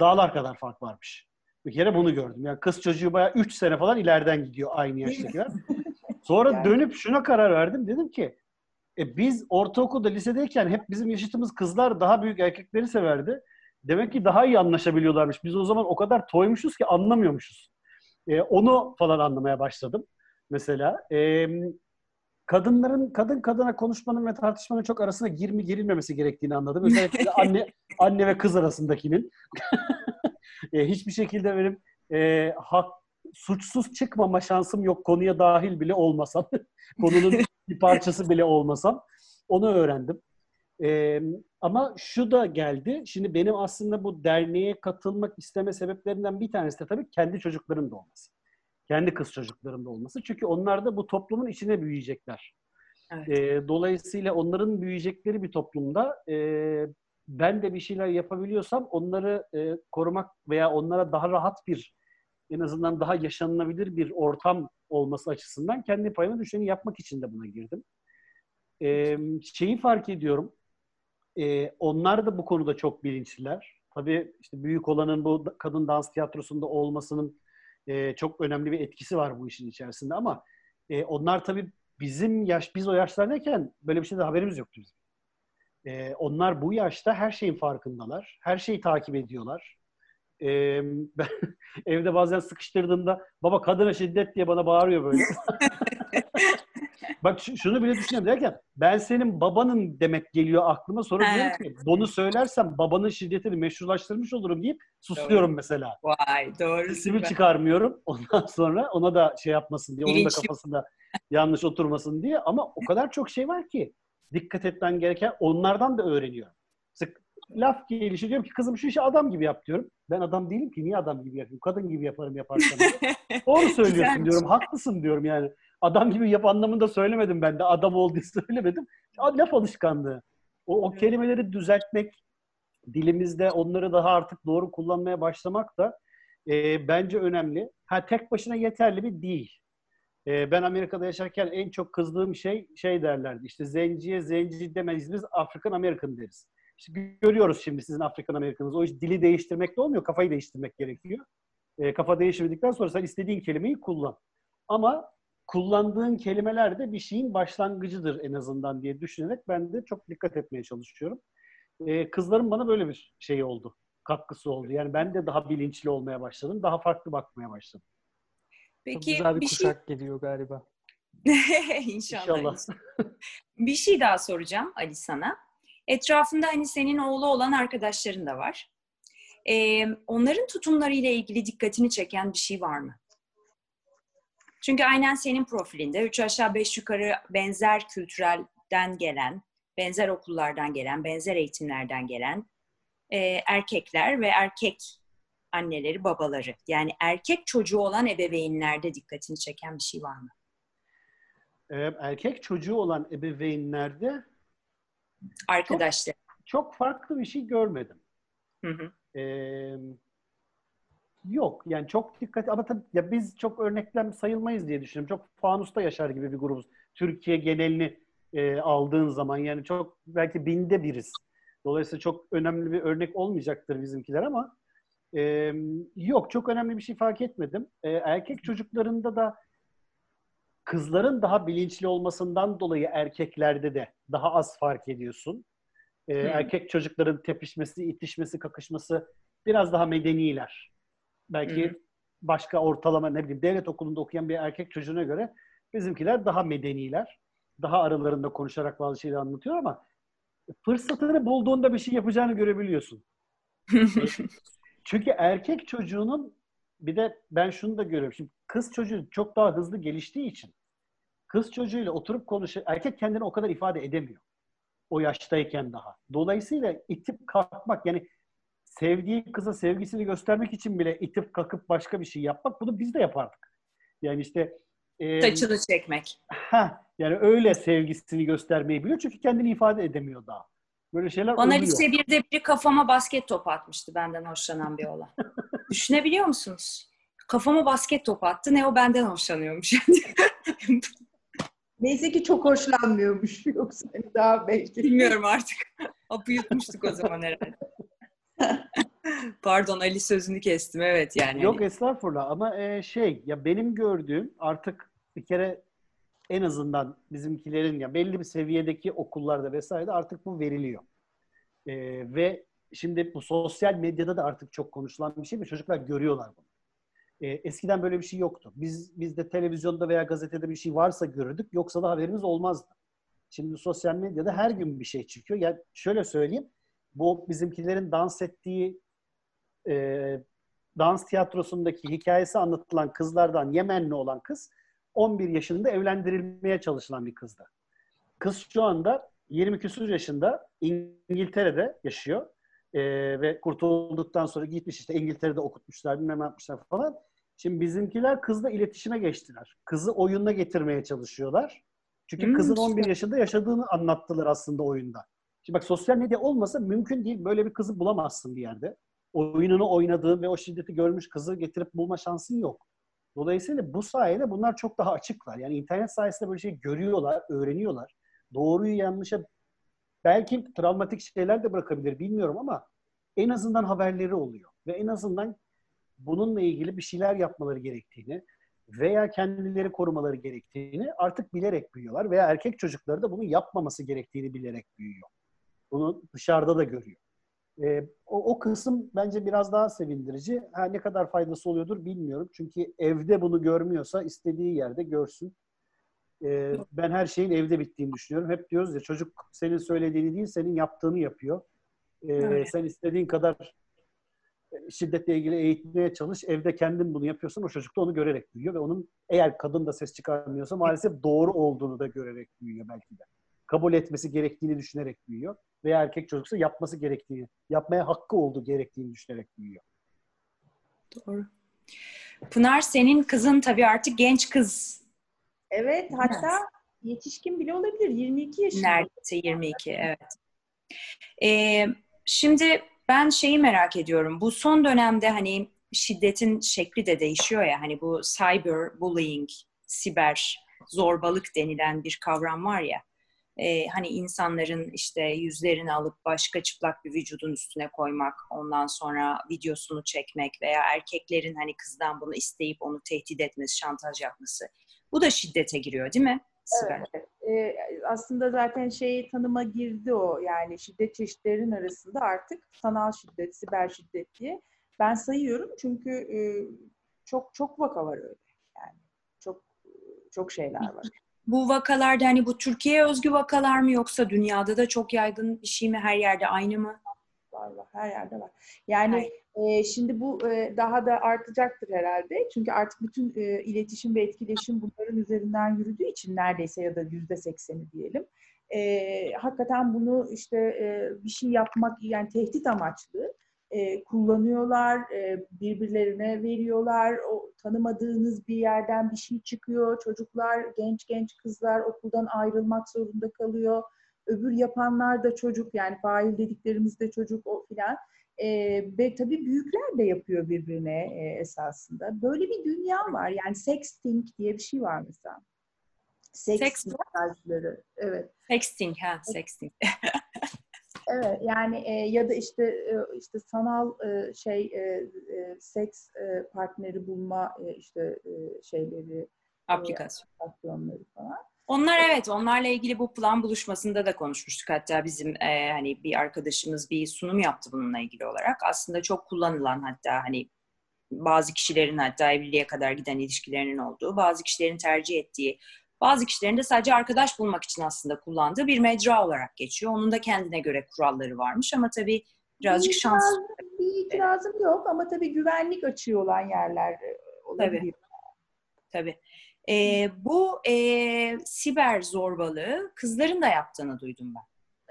dağlar kadar fark varmış. Bir kere bunu gördüm. Yani kız çocuğu bayağı 3 sene falan ileriden gidiyor aynı yaştakiler. [LAUGHS] Sonra yani. dönüp şuna karar verdim. Dedim ki e, biz ortaokulda, lisedeyken hep bizim yaşıtımız kızlar daha büyük erkekleri severdi. Demek ki daha iyi anlaşabiliyorlarmış. Biz o zaman o kadar toymuşuz ki anlamıyormuşuz. E, onu falan anlamaya başladım mesela. E, kadınların kadın kadına konuşmanın ve tartışmanın çok arasına girme girilmemesi gerektiğini anladım. Özellikle anne [LAUGHS] anne ve kız arasındakinin. [LAUGHS] e, hiçbir şekilde benim e, hak suçsuz çıkmama şansım yok konuya dahil bile olmasam. [LAUGHS] konunun [LAUGHS] bir parçası bile olmasam. Onu öğrendim. Ee, ama şu da geldi. Şimdi benim aslında bu derneğe katılmak isteme sebeplerinden bir tanesi de tabii kendi çocuklarım da olması. Kendi kız çocuklarım da olması. Çünkü onlar da bu toplumun içine büyüyecekler. Evet. Ee, dolayısıyla onların büyüyecekleri bir toplumda e, ben de bir şeyler yapabiliyorsam onları e, korumak veya onlara daha rahat bir en azından daha yaşanılabilir bir ortam olması açısından kendi payıma düşeni yapmak için de buna girdim. Ee, şeyi fark ediyorum. E, onlar da bu konuda çok bilinçliler. Tabii işte büyük olanın bu kadın dans tiyatrosunda olmasının e, çok önemli bir etkisi var bu işin içerisinde ama e, onlar tabii bizim yaş biz o yaşlardayken böyle bir şeyde haberimiz yoktu bizim. E, onlar bu yaşta her şeyin farkındalar. Her şeyi takip ediyorlar. E, [LAUGHS] ben evde bazen sıkıştırdığımda baba kadına şiddet diye bana bağırıyor böyle. [LAUGHS] Bak şunu bile düşünüyorum derken ben senin babanın demek geliyor aklıma sonra diyorum ki bunu söylersem babanın şiddetini meşrulaştırmış olurum deyip susuyorum doğru. mesela.
Vay doğru.
Sesimi çıkarmıyorum [LAUGHS] ondan sonra ona da şey yapmasın diye onun da kafasında yanlış oturmasın diye ama o kadar çok şey var ki dikkat etmen gereken onlardan da öğreniyorum. Sık laf gelişi diyorum ki kızım şu işi adam gibi yap diyorum. Ben adam değilim ki niye adam gibi yapayım? Kadın gibi yaparım yaparsam. [LAUGHS] Doğru söylüyorsun diyorum. Haklısın diyorum yani. Adam gibi yap anlamında söylemedim ben de. Adam ol diye [LAUGHS] söylemedim. Laf alışkanlığı. O, o kelimeleri düzeltmek, dilimizde onları daha artık doğru kullanmaya başlamak da e, bence önemli. Ha tek başına yeterli bir değil. E, ben Amerika'da yaşarken en çok kızdığım şey şey derlerdi. İşte zenciye zenci demeyiz biz African American deriz. İşte görüyoruz şimdi sizin Afrikan Amerikanınız. O iş dili değiştirmekle olmuyor, kafayı değiştirmek gerekiyor. E, kafa değiştirdikten sonra sen istediğin kelimeyi kullan. Ama kullandığın kelimeler de bir şeyin başlangıcıdır en azından diye düşünerek ben de çok dikkat etmeye çalışıyorum. E, kızlarım bana böyle bir şey oldu, katkısı oldu. Yani ben de daha bilinçli olmaya başladım, daha farklı bakmaya başladım.
Peki çok güzel bir, bir şey- kuşak şey... geliyor galiba. [LAUGHS]
İnşallah. İnşallah. [LAUGHS] bir şey daha soracağım Ali sana. Etrafında hani senin oğlu olan arkadaşların da var. Ee, onların tutumlarıyla ilgili dikkatini çeken bir şey var mı? Çünkü aynen senin profilinde üç aşağı beş yukarı benzer kültürelden gelen, benzer okullardan gelen, benzer eğitimlerden gelen e, erkekler ve erkek anneleri, babaları. Yani erkek çocuğu olan ebeveynlerde dikkatini çeken bir şey var mı?
Erkek çocuğu olan ebeveynlerde
arkadaşlar.
Çok, çok farklı bir şey görmedim. Hı hı. Ee, yok yani çok dikkat ama tabii ya biz çok örneklem sayılmayız diye düşünüyorum. Çok fanusta yaşar gibi bir grubuz. Türkiye genelini e, aldığın zaman yani çok belki binde biriz. Dolayısıyla çok önemli bir örnek olmayacaktır bizimkiler ama Ee, yok çok önemli bir şey fark etmedim. Ee, erkek çocuklarında da kızların daha bilinçli olmasından dolayı erkeklerde de daha az fark ediyorsun. Ee, hmm. Erkek çocukların tepişmesi, itişmesi, kakışması biraz daha medeniler. Belki hmm. başka ortalama ne bileyim devlet okulunda okuyan bir erkek çocuğuna göre bizimkiler daha medeniler. Daha aralarında konuşarak bazı şeyleri anlatıyor ama fırsatını bulduğunda bir şey yapacağını görebiliyorsun. [LAUGHS] Çünkü erkek çocuğunun bir de ben şunu da görüyorum. Şimdi kız çocuğu çok daha hızlı geliştiği için kız çocuğuyla oturup konuşuyor. Erkek kendini o kadar ifade edemiyor. O yaştayken daha. Dolayısıyla itip kalkmak yani sevdiği kıza sevgisini göstermek için bile itip kalkıp başka bir şey yapmak bunu biz de yapardık. Yani işte
e, saçını çekmek.
Ha, yani öyle sevgisini göstermeyi biliyor çünkü kendini ifade edemiyor daha. Böyle şeyler
Bana oluyor. lise birde biri kafama basket topu atmıştı benden hoşlanan bir olan. [LAUGHS] Düşünebiliyor musunuz? Kafama basket topu attı. Ne o benden hoşlanıyormuş. [LAUGHS]
Neyse ki çok hoşlanmıyormuş. Yoksa hani daha belki.
Bilmiyorum artık. Apı yutmuştuk o zaman herhalde. [LAUGHS] Pardon Ali sözünü kestim evet yani.
Yok estağfurullah ama e, şey ya benim gördüğüm artık bir kere en azından bizimkilerin ya belli bir seviyedeki okullarda vesaire artık bu veriliyor. E, ve şimdi bu sosyal medyada da artık çok konuşulan bir şey ve çocuklar görüyorlar bunu. E, eskiden böyle bir şey yoktu. Biz bizde televizyonda veya gazetede bir şey varsa görürdük yoksa da haberimiz olmazdı. Şimdi sosyal medyada her gün bir şey çıkıyor. Yani şöyle söyleyeyim. Bu bizimkilerin dans ettiği e, dans tiyatrosundaki hikayesi anlatılan kızlardan Yemenli olan kız 11 yaşında evlendirilmeye çalışılan bir kızdı. Kız şu anda 20 küsur yaşında İngiltere'de yaşıyor. Ee, ve kurtulduktan sonra gitmiş işte İngiltere'de okutmuşlar bilmem ne yapmışlar falan. Şimdi bizimkiler kızla iletişime geçtiler. Kızı oyununa getirmeye çalışıyorlar. Çünkü hmm, kızın 11 yaşında yaşadığını anlattılar aslında oyunda. Şimdi bak sosyal medya olmasa mümkün değil. Böyle bir kızı bulamazsın bir yerde. Oyununu oynadığın ve o şiddeti görmüş kızı getirip bulma şansın yok. Dolayısıyla bu sayede bunlar çok daha açıklar. Yani internet sayesinde böyle şey görüyorlar, öğreniyorlar. Doğruyu yanlışa belki travmatik şeyler de bırakabilir bilmiyorum ama en azından haberleri oluyor. Ve en azından bununla ilgili bir şeyler yapmaları gerektiğini veya kendileri korumaları gerektiğini artık bilerek büyüyorlar. Veya erkek çocukları da bunu yapmaması gerektiğini bilerek büyüyor. Bunu dışarıda da görüyor. E, o, o kısım bence biraz daha sevindirici. Ha, ne kadar faydası oluyordur bilmiyorum. Çünkü evde bunu görmüyorsa istediği yerde görsün. E, ben her şeyin evde bittiğini düşünüyorum. Hep diyoruz ya çocuk senin söylediğini değil senin yaptığını yapıyor. E, evet. Sen istediğin kadar şiddetle ilgili eğitmeye çalış. Evde kendin bunu yapıyorsan o çocuk da onu görerek büyüyor ve onun eğer kadın da ses çıkarmıyorsa maalesef doğru olduğunu da görerek büyüyor belki de. Kabul etmesi gerektiğini düşünerek büyüyor veya erkek çocuksa yapması gerektiğini, yapmaya hakkı olduğu gerektiğini düşünerek büyüyor.
Doğru. Pınar senin kızın tabii artık genç kız.
Evet hatta yetişkin bile olabilir. 22 yaşında.
Neredeyse 22 evet. Ee, şimdi ben şeyi merak ediyorum. Bu son dönemde hani şiddetin şekli de değişiyor ya. Hani bu cyber bullying, siber zorbalık denilen bir kavram var ya e, hani insanların işte yüzlerini alıp başka çıplak bir vücudun üstüne koymak, ondan sonra videosunu çekmek veya erkeklerin hani kızdan bunu isteyip onu tehdit etmesi, şantaj yapması. Bu da şiddete giriyor değil mi?
Evet. Ee, aslında zaten şey tanıma girdi o yani şiddet çeşitlerinin arasında artık sanal şiddet, siber şiddet diye. Ben sayıyorum çünkü e, çok çok vaka var öyle. Yani çok çok şeyler var [LAUGHS]
bu vakalarda hani bu Türkiye özgü vakalar mı yoksa dünyada da çok yaygın bir şey mi? Her yerde aynı mı?
Var var. Her yerde var. Yani e, şimdi bu e, daha da artacaktır herhalde. Çünkü artık bütün e, iletişim ve etkileşim bunların üzerinden yürüdüğü için neredeyse ya da yüzde sekseni diyelim. E, hakikaten bunu işte e, bir şey yapmak yani tehdit amaçlı e, kullanıyorlar, e, birbirlerine veriyorlar. O tanımadığınız bir yerden bir şey çıkıyor. Çocuklar, genç genç kızlar okuldan ayrılmak zorunda kalıyor. Öbür yapanlar da çocuk yani fail dediklerimiz de çocuk o filan. E, ve tabii büyükler de yapıyor birbirine e, esasında. Böyle bir dünya var. Yani sexting diye bir şey var mesela.
Sexting. Sexting. Evet. Sexting ha, sexting. [LAUGHS]
Evet yani e, ya da işte e, işte sanal e, şey e, e, seks e, partneri bulma e, işte e, şeyleri
aplikasyon.
E, aplikasyonları falan.
Onlar evet, onlarla ilgili bu plan buluşmasında da konuşmuştuk. Hatta bizim e, hani bir arkadaşımız bir sunum yaptı bununla ilgili olarak. Aslında çok kullanılan hatta hani bazı kişilerin hatta evliliğe kadar giden ilişkilerinin olduğu, bazı kişilerin tercih ettiği, bazı kişilerin de sadece arkadaş bulmak için aslında kullandığı bir mecra olarak geçiyor. Onun da kendine göre kuralları varmış ama tabii birazcık
bir
şans.
Bir itirazım yok ama tabii güvenlik açığı olan yerler e, olabilir.
Tabii. Tabii. E, bu e, siber zorbalığı kızların da yaptığını duydum ben.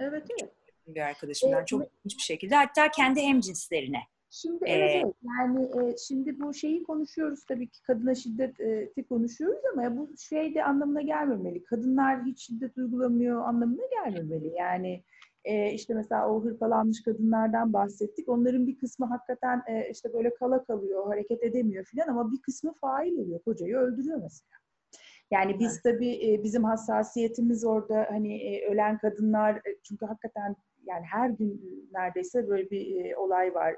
Evet evet.
Bir arkadaşımdan çok ilginç bir şekilde. Hatta kendi hemcinslerine.
Şimdi ee, evet, evet yani e, şimdi bu şeyi konuşuyoruz tabii ki kadına şiddeti konuşuyoruz ama bu şey de anlamına gelmemeli. Kadınlar hiç şiddet uygulamıyor anlamına gelmemeli. Yani e, işte mesela o hırpalanmış kadınlardan bahsettik. Onların bir kısmı hakikaten e, işte böyle kala kalıyor, hareket edemiyor filan ama bir kısmı fail oluyor. Kocayı öldürüyor mesela. Yani biz evet. tabii e, bizim hassasiyetimiz orada hani e, ölen kadınlar e, çünkü hakikaten yani her gün neredeyse böyle bir olay var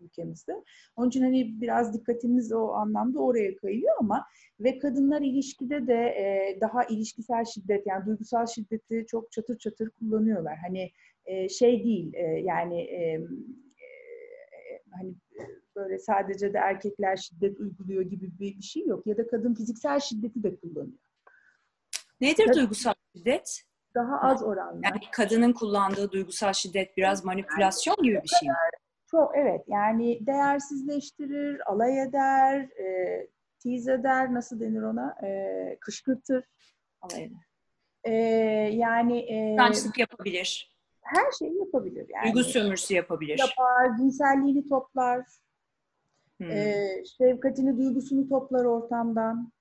ülkemizde. Onun için hani biraz dikkatimiz o anlamda oraya kayıyor ama ve kadınlar ilişkide de e, daha ilişkisel şiddet yani duygusal şiddeti çok çatır çatır kullanıyorlar. Hani e, şey değil e, yani e, e, hani böyle sadece de erkekler şiddet uyguluyor gibi bir, şey yok. Ya da kadın fiziksel şiddeti de kullanıyor.
Nedir kadın, duygusal şiddet?
Daha az oranla.
Yani kadının kullandığı duygusal şiddet biraz manipülasyon gibi bir şey mi?
Çok evet yani değersizleştirir, alay eder, e, tiz eder, nasıl denir ona? E, kışkırtır. Alay eder. E, yani e,
yapabilir.
Her şeyi yapabilir. Yani.
Duygu sömürüsü yapabilir.
Yapar, cinselliğini toplar. Hmm. E, şefkatini, duygusunu toplar ortamdan.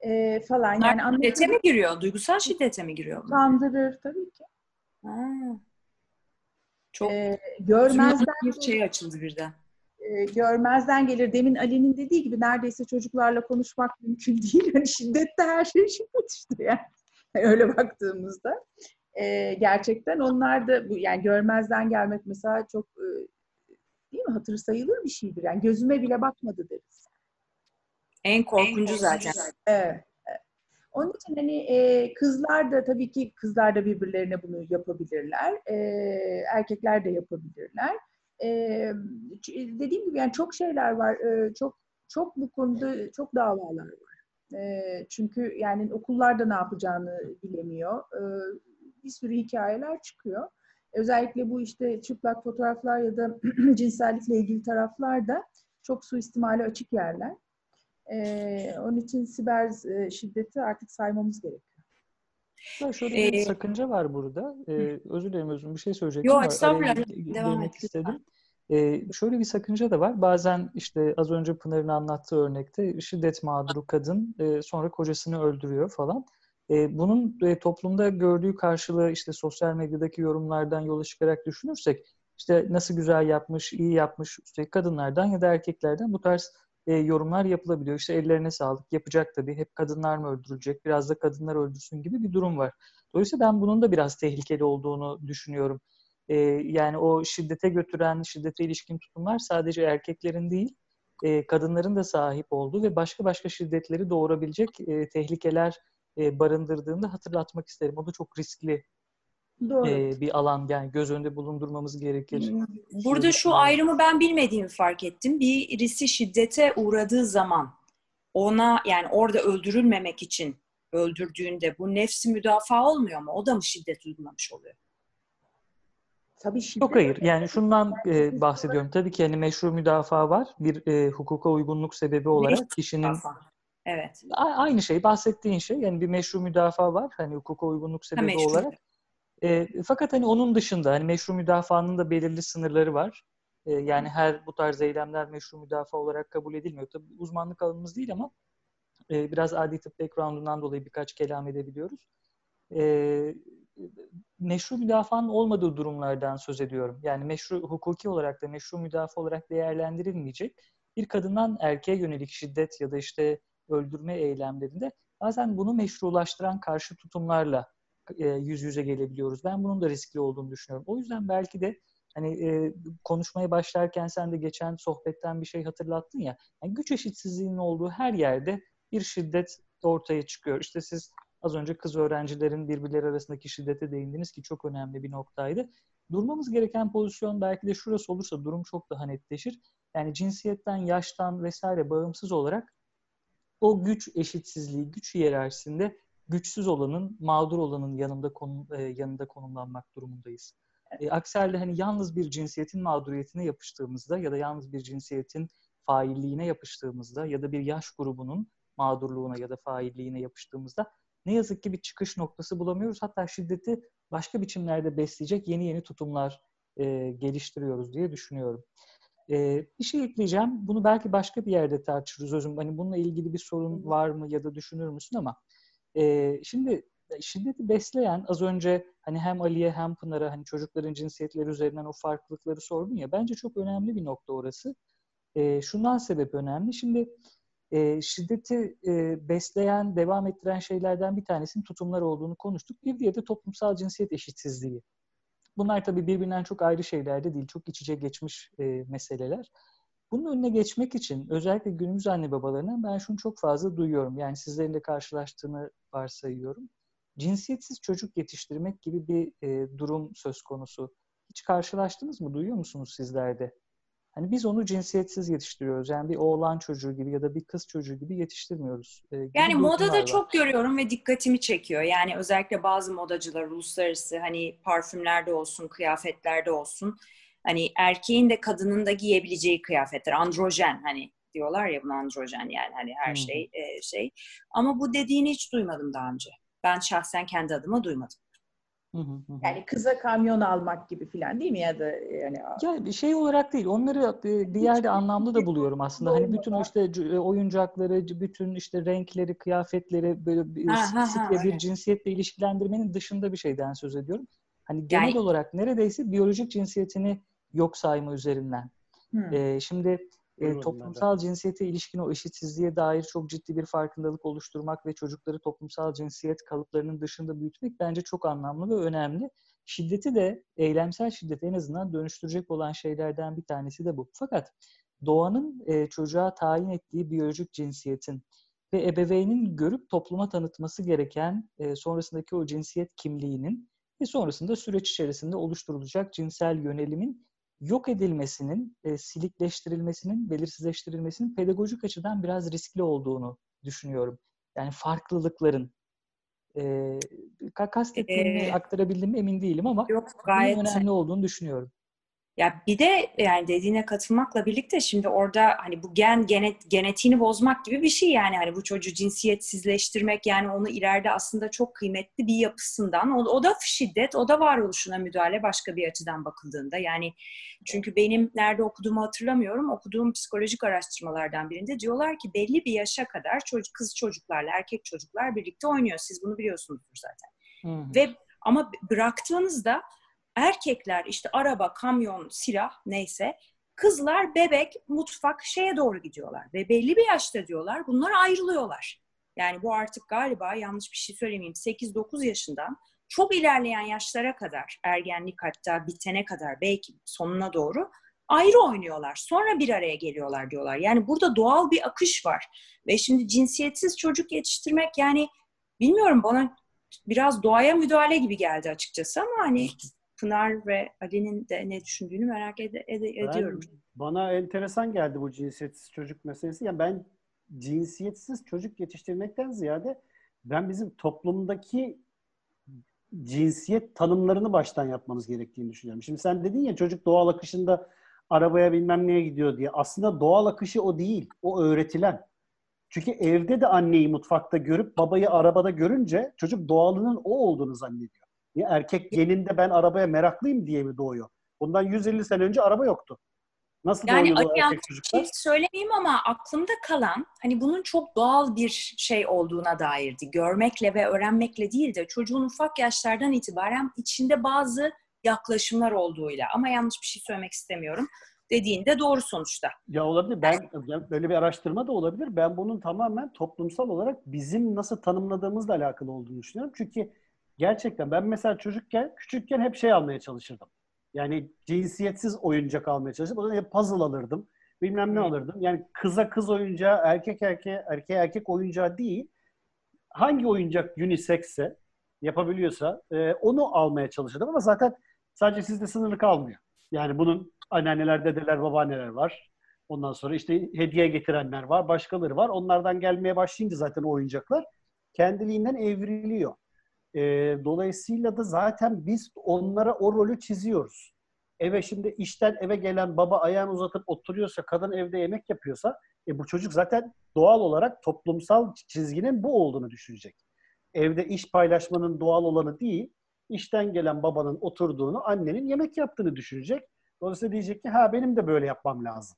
E, falan.
Bunlar yani şiddete mi giriyor? Duygusal şiddete mi giriyor?
Kandırır tabii ki.
Ha. Çok
e, görmezden
bir şey açıldı birden.
E, görmezden gelir. Demin Ali'nin dediği gibi neredeyse çocuklarla konuşmak mümkün değil. Yani şiddette her şey şiddet işte yani. [LAUGHS] Öyle baktığımızda. E, gerçekten onlar da bu yani görmezden gelmek mesela çok e, değil mi hatır sayılır bir şeydir. Yani gözüme bile bakmadı deriz.
En korkuncu zaten.
Evet. Onun için hani e, kızlar da tabii ki kızlar da birbirlerine bunu yapabilirler. E, erkekler de yapabilirler. E, dediğim gibi yani çok şeyler var. E, çok çok bu konuda çok davalar var. E, çünkü yani okullarda ne yapacağını bilemiyor. E, bir sürü hikayeler çıkıyor. Özellikle bu işte çıplak fotoğraflar ya da [CLEARS THROAT] cinsellikle ilgili taraflar da çok suistimali açık yerler. E, onun için siber e, şiddeti artık saymamız gerekiyor.
Ya şöyle bir ee, sakınca var burada. Ee, özür dilerim özür bir şey söyleyecektim.
Yok estağfurullah. Devam et.
istedim. Ee, şöyle bir sakınca da var. Bazen işte az önce Pınar'ın anlattığı örnekte şiddet mağduru kadın e, sonra kocasını öldürüyor falan. E, bunun e, toplumda gördüğü karşılığı işte sosyal medyadaki yorumlardan yola çıkarak düşünürsek işte nasıl güzel yapmış, iyi yapmış üstelik kadınlardan ya da erkeklerden bu tarz e, yorumlar yapılabiliyor. İşte ellerine sağlık, yapacak tabii. Hep kadınlar mı öldürülecek, biraz da kadınlar öldürsün gibi bir durum var. Dolayısıyla ben bunun da biraz tehlikeli olduğunu düşünüyorum. E, yani o şiddete götüren, şiddete ilişkin tutumlar sadece erkeklerin değil, e, kadınların da sahip olduğu ve başka başka şiddetleri doğurabilecek e, tehlikeler e, barındırdığını hatırlatmak isterim. O da çok riskli Doğru. E, bir alan yani göz önünde bulundurmamız gerekir. Hmm.
Burada şu ayrımı ben bilmediğimi fark ettim. Birisi şiddete uğradığı zaman ona yani orada öldürülmemek için öldürdüğünde bu nefsi müdafaa olmuyor mu? O da mı şiddet uygulamış oluyor?
Tabii şiddet. Yok hayır. Yani şundan e, bahsediyorum. Tabii ki yani meşru müdafaa var. Bir e, hukuka uygunluk sebebi olarak meşru kişinin müdafaa.
Evet.
aynı şey bahsettiğin şey yani bir meşru müdafaa var. Hani hukuka uygunluk sebebi ha, olarak. E, fakat hani onun dışında hani meşru müdafaanın da belirli sınırları var. E, yani her bu tarz eylemler meşru müdafaa olarak kabul edilmiyor. Tabii uzmanlık alanımız değil ama e, biraz adli tıp background'undan dolayı birkaç kelam edebiliyoruz. E, meşru müdafaanın olmadığı durumlardan söz ediyorum. Yani meşru hukuki olarak da meşru müdafaa olarak değerlendirilmeyecek bir kadından erkeğe yönelik şiddet ya da işte öldürme eylemlerinde bazen bunu meşrulaştıran karşı tutumlarla e, yüz yüze gelebiliyoruz. Ben bunun da riskli olduğunu düşünüyorum. O yüzden belki de hani e, konuşmaya başlarken sen de geçen sohbetten bir şey hatırlattın ya. Yani güç eşitsizliğinin olduğu her yerde bir şiddet ortaya çıkıyor. İşte siz az önce kız öğrencilerin birbirleri arasındaki şiddete değindiniz ki çok önemli bir noktaydı. Durmamız gereken pozisyon belki de şurası olursa durum çok daha netleşir. Yani cinsiyetten, yaştan vesaire bağımsız olarak o güç eşitsizliği, güç hiyerarşisinde güçsüz olanın, mağdur olanın yanında konum, e, yanında konumlanmak durumundayız. E, aksi halde hani yalnız bir cinsiyetin mağduriyetine yapıştığımızda ya da yalnız bir cinsiyetin failliğine yapıştığımızda ya da bir yaş grubunun mağdurluğuna ya da failliğine yapıştığımızda ne yazık ki bir çıkış noktası bulamıyoruz. Hatta şiddeti başka biçimlerde besleyecek yeni yeni tutumlar e, geliştiriyoruz diye düşünüyorum. E, bir şey ekleyeceğim. Bunu belki başka bir yerde tartışırız özüm. Hani bununla ilgili bir sorun var mı ya da düşünür müsün ama e, şimdi şiddeti besleyen az önce hani hem Ali'ye hem Pınar'a hani çocukların cinsiyetleri üzerinden o farklılıkları sordun ya bence çok önemli bir nokta orası. E, şundan sebep önemli. Şimdi e, şiddeti e, besleyen, devam ettiren şeylerden bir tanesinin tutumlar olduğunu konuştuk. Bir diğeri de toplumsal cinsiyet eşitsizliği. Bunlar tabii birbirinden çok ayrı şeyler de değil, çok iç içe geçmiş e, meseleler. Bunun önüne geçmek için özellikle günümüz anne babalarından ben şunu çok fazla duyuyorum. Yani sizlerin de karşılaştığını varsayıyorum. Cinsiyetsiz çocuk yetiştirmek gibi bir e, durum söz konusu. Hiç karşılaştınız mı? Duyuyor musunuz sizler de? Hani biz onu cinsiyetsiz yetiştiriyoruz. Yani bir oğlan çocuğu gibi ya da bir kız çocuğu gibi yetiştirmiyoruz.
Ee, yani modada var. çok görüyorum ve dikkatimi çekiyor. Yani özellikle bazı modacılar uluslararası hani parfümlerde olsun, kıyafetlerde olsun. Hani erkeğin de kadının da giyebileceği kıyafetler. Androjen hani diyorlar ya buna androjen yani hani her hmm. şey e, şey. Ama bu dediğini hiç duymadım daha önce. Ben şahsen kendi adıma duymadım.
Yani kıza kamyon almak gibi filan değil mi ya da yani
ya bir şey olarak değil. Onları bir yerde anlamlı da buluyorum aslında. Hani bütün işte e, oyuncakları, bütün işte renkleri, kıyafetleri böyle bir sık bir cinsiyetle ilişkilendirmenin dışında bir şeyden söz ediyorum. Hani genel yani, olarak neredeyse biyolojik cinsiyetini yok sayma üzerinden. Ee, şimdi e, toplumsal cinsiyete ilişkin o eşitsizliğe dair çok ciddi bir farkındalık oluşturmak ve çocukları toplumsal cinsiyet kalıplarının dışında büyütmek bence çok anlamlı ve önemli. Şiddeti de, eylemsel şiddeti en azından dönüştürecek olan şeylerden bir tanesi de bu. Fakat doğanın e, çocuğa tayin ettiği biyolojik cinsiyetin ve ebeveynin görüp topluma tanıtması gereken e, sonrasındaki o cinsiyet kimliğinin ve sonrasında süreç içerisinde oluşturulacak cinsel yönelimin yok edilmesinin, e, silikleştirilmesinin, belirsizleştirilmesinin pedagojik açıdan biraz riskli olduğunu düşünüyorum. Yani farklılıkların e, kastettiğimi ee, aktarabildim mi emin değilim ama yok, gayet önemli olduğunu düşünüyorum.
Ya bir de yani dediğine katılmakla birlikte şimdi orada hani bu gen genet, genetiğini bozmak gibi bir şey yani. Hani bu çocuğu cinsiyetsizleştirmek yani onu ileride aslında çok kıymetli bir yapısından o, o da şiddet o da varoluşuna müdahale başka bir açıdan bakıldığında. Yani çünkü benim nerede okuduğumu hatırlamıyorum. Okuduğum psikolojik araştırmalardan birinde diyorlar ki belli bir yaşa kadar çocuk kız çocuklarla erkek çocuklar birlikte oynuyor. Siz bunu biliyorsunuzdur zaten. Hmm. ve ama bıraktığınızda erkekler işte araba, kamyon, silah neyse kızlar bebek, mutfak şeye doğru gidiyorlar ve belli bir yaşta diyorlar bunlar ayrılıyorlar. Yani bu artık galiba yanlış bir şey söylemeyeyim 8-9 yaşından çok ilerleyen yaşlara kadar ergenlik hatta bitene kadar belki sonuna doğru ayrı oynuyorlar. Sonra bir araya geliyorlar diyorlar. Yani burada doğal bir akış var. Ve şimdi cinsiyetsiz çocuk yetiştirmek yani bilmiyorum bana biraz doğaya müdahale gibi geldi açıkçası ama hani Pınar ve Ali'nin de ne düşündüğünü merak ed- ed- ediyorum. Ben,
bana enteresan geldi bu cinsiyetsiz çocuk meselesi. Yani ben cinsiyetsiz çocuk yetiştirmekten ziyade ben bizim toplumdaki cinsiyet tanımlarını baştan yapmamız gerektiğini düşünüyorum. Şimdi sen dedin ya çocuk doğal akışında arabaya bilmem neye gidiyor diye. Aslında doğal akışı o değil. O öğretilen. Çünkü evde de anneyi mutfakta görüp babayı arabada görünce çocuk doğalının o olduğunu zannediyor. Niye? Erkek geninde ben arabaya meraklıyım diye mi doğuyor? Bundan 150 sene önce araba yoktu.
Nasıl yani doğuyor erkek çocuklar? Şey söylemeyeyim ama aklımda kalan hani bunun çok doğal bir şey olduğuna dairdi. Görmekle ve öğrenmekle değil de çocuğun ufak yaşlardan itibaren içinde bazı yaklaşımlar olduğuyla ama yanlış bir şey söylemek istemiyorum dediğinde doğru sonuçta.
Ya olabilir. Ben böyle bir araştırma da olabilir. Ben bunun tamamen toplumsal olarak bizim nasıl tanımladığımızla alakalı olduğunu düşünüyorum. Çünkü Gerçekten ben mesela çocukken, küçükken hep şey almaya çalışırdım. Yani cinsiyetsiz oyuncak almaya çalışırdım. O hep puzzle alırdım. Bilmem ne alırdım. Yani kıza kız oyuncağı, erkek erkeğe, erkeğe erkek oyuncağı değil. Hangi oyuncak unisex'se, yapabiliyorsa e, onu almaya çalışırdım ama zaten sadece sizde sınırlı kalmıyor. Yani bunun anneanneler, dedeler, babaanneler var. Ondan sonra işte hediye getirenler var, başkaları var. Onlardan gelmeye başlayınca zaten o oyuncaklar kendiliğinden evriliyor. E, dolayısıyla da zaten biz onlara o rolü çiziyoruz. Eve şimdi işten eve gelen baba ayağını uzatıp oturuyorsa, kadın evde yemek yapıyorsa e, bu çocuk zaten doğal olarak toplumsal çizginin bu olduğunu düşünecek. Evde iş paylaşmanın doğal olanı değil, işten gelen babanın oturduğunu, annenin yemek yaptığını düşünecek. Dolayısıyla diyecek ki ha benim de böyle yapmam lazım.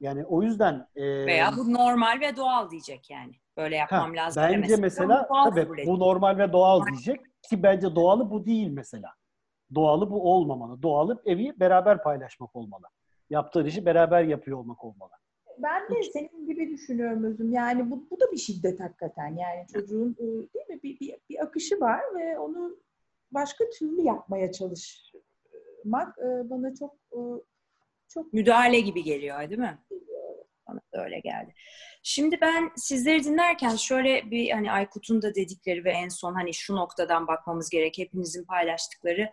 Yani o yüzden...
E, Veya bu normal ve doğal diyecek yani. Böyle yapmam ha, lazım
Bence mesela tabii bu normal ve doğal diyecek ki bence doğalı bu değil mesela. Doğalı bu olmamalı. Doğalı evi beraber paylaşmak olmalı. Yaptığın işi beraber yapıyor olmak olmalı.
Ben de senin gibi düşünüyorum Özüm. Yani bu, bu da bir şiddet hakikaten. Yani çocuğun e, değil mi bir, bir, bir akışı var ve onu başka türlü yapmaya çalışmak bana çok
çok müdahale gibi geliyor değil mi? Bana öyle geldi. Şimdi ben sizleri dinlerken şöyle bir hani Aykut'un da dedikleri ve en son hani şu noktadan bakmamız gerek hepinizin paylaştıkları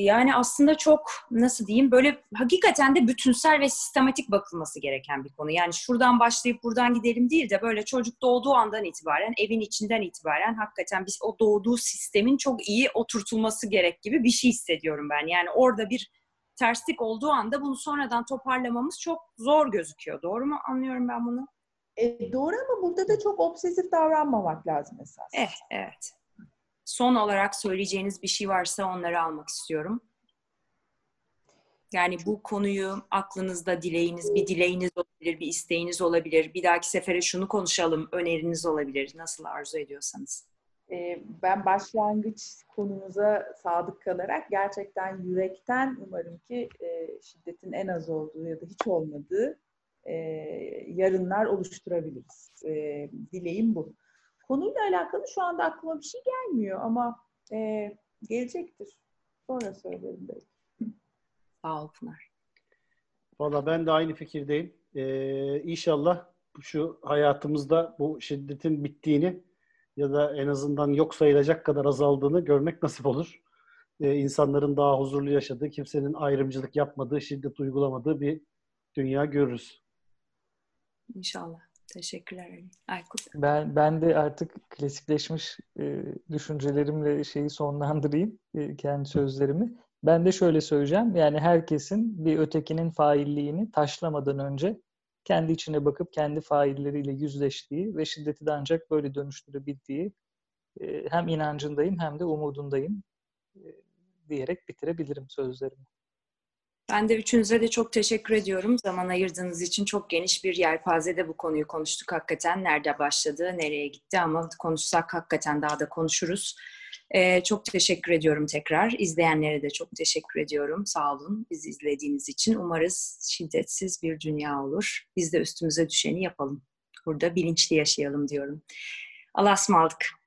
yani aslında çok nasıl diyeyim böyle hakikaten de bütünsel ve sistematik bakılması gereken bir konu. Yani şuradan başlayıp buradan gidelim değil de böyle çocuk doğduğu andan itibaren evin içinden itibaren hakikaten biz o doğduğu sistemin çok iyi oturtulması gerek gibi bir şey hissediyorum ben. Yani orada bir terslik olduğu anda bunu sonradan toparlamamız çok zor gözüküyor. Doğru mu anlıyorum ben bunu?
E, doğru ama burada da çok obsesif davranmamak lazım esas.
Evet, evet. Son olarak söyleyeceğiniz bir şey varsa onları almak istiyorum. Yani bu konuyu aklınızda dileğiniz, bir dileğiniz olabilir, bir isteğiniz olabilir. Bir dahaki sefere şunu konuşalım, öneriniz olabilir. Nasıl arzu ediyorsanız.
Ee, ben başlangıç konumuza sadık kalarak gerçekten yürekten umarım ki e, şiddetin en az olduğu ya da hiç olmadığı e, yarınlar oluşturabiliriz. E, dileğim bu. Konuyla alakalı şu anda aklıma bir şey gelmiyor ama e, gelecektir. Sonra söylerim belki. [LAUGHS]
Sağ ol Pınar.
Valla ben de aynı fikirdeyim. Ee, inşallah şu hayatımızda bu şiddetin bittiğini ya da en azından yok sayılacak kadar azaldığını görmek nasip olur. Ee, insanların daha huzurlu yaşadığı, kimsenin ayrımcılık yapmadığı, şiddet uygulamadığı bir dünya görürüz.
İnşallah. Teşekkürler Ali. Aykut.
Ben, ben de artık klasikleşmiş e, düşüncelerimle şeyi sonlandırayım, e, kendi sözlerimi. Ben de şöyle söyleyeceğim. Yani herkesin bir ötekinin failliğini taşlamadan önce kendi içine bakıp kendi failleriyle yüzleştiği ve şiddeti de ancak böyle dönüştürebildiği e, hem inancındayım hem de umudundayım e, diyerek bitirebilirim sözlerimi.
Ben de üçünüze de çok teşekkür ediyorum. Zaman ayırdığınız için çok geniş bir yelpazede bu konuyu konuştuk hakikaten. Nerede başladı, nereye gitti ama konuşsak hakikaten daha da konuşuruz. Ee, çok teşekkür ediyorum tekrar. İzleyenlere de çok teşekkür ediyorum. Sağ olun bizi izlediğiniz için. Umarız şiddetsiz bir dünya olur. Biz de üstümüze düşeni yapalım. Burada bilinçli yaşayalım diyorum. Allah'a ısmarladık.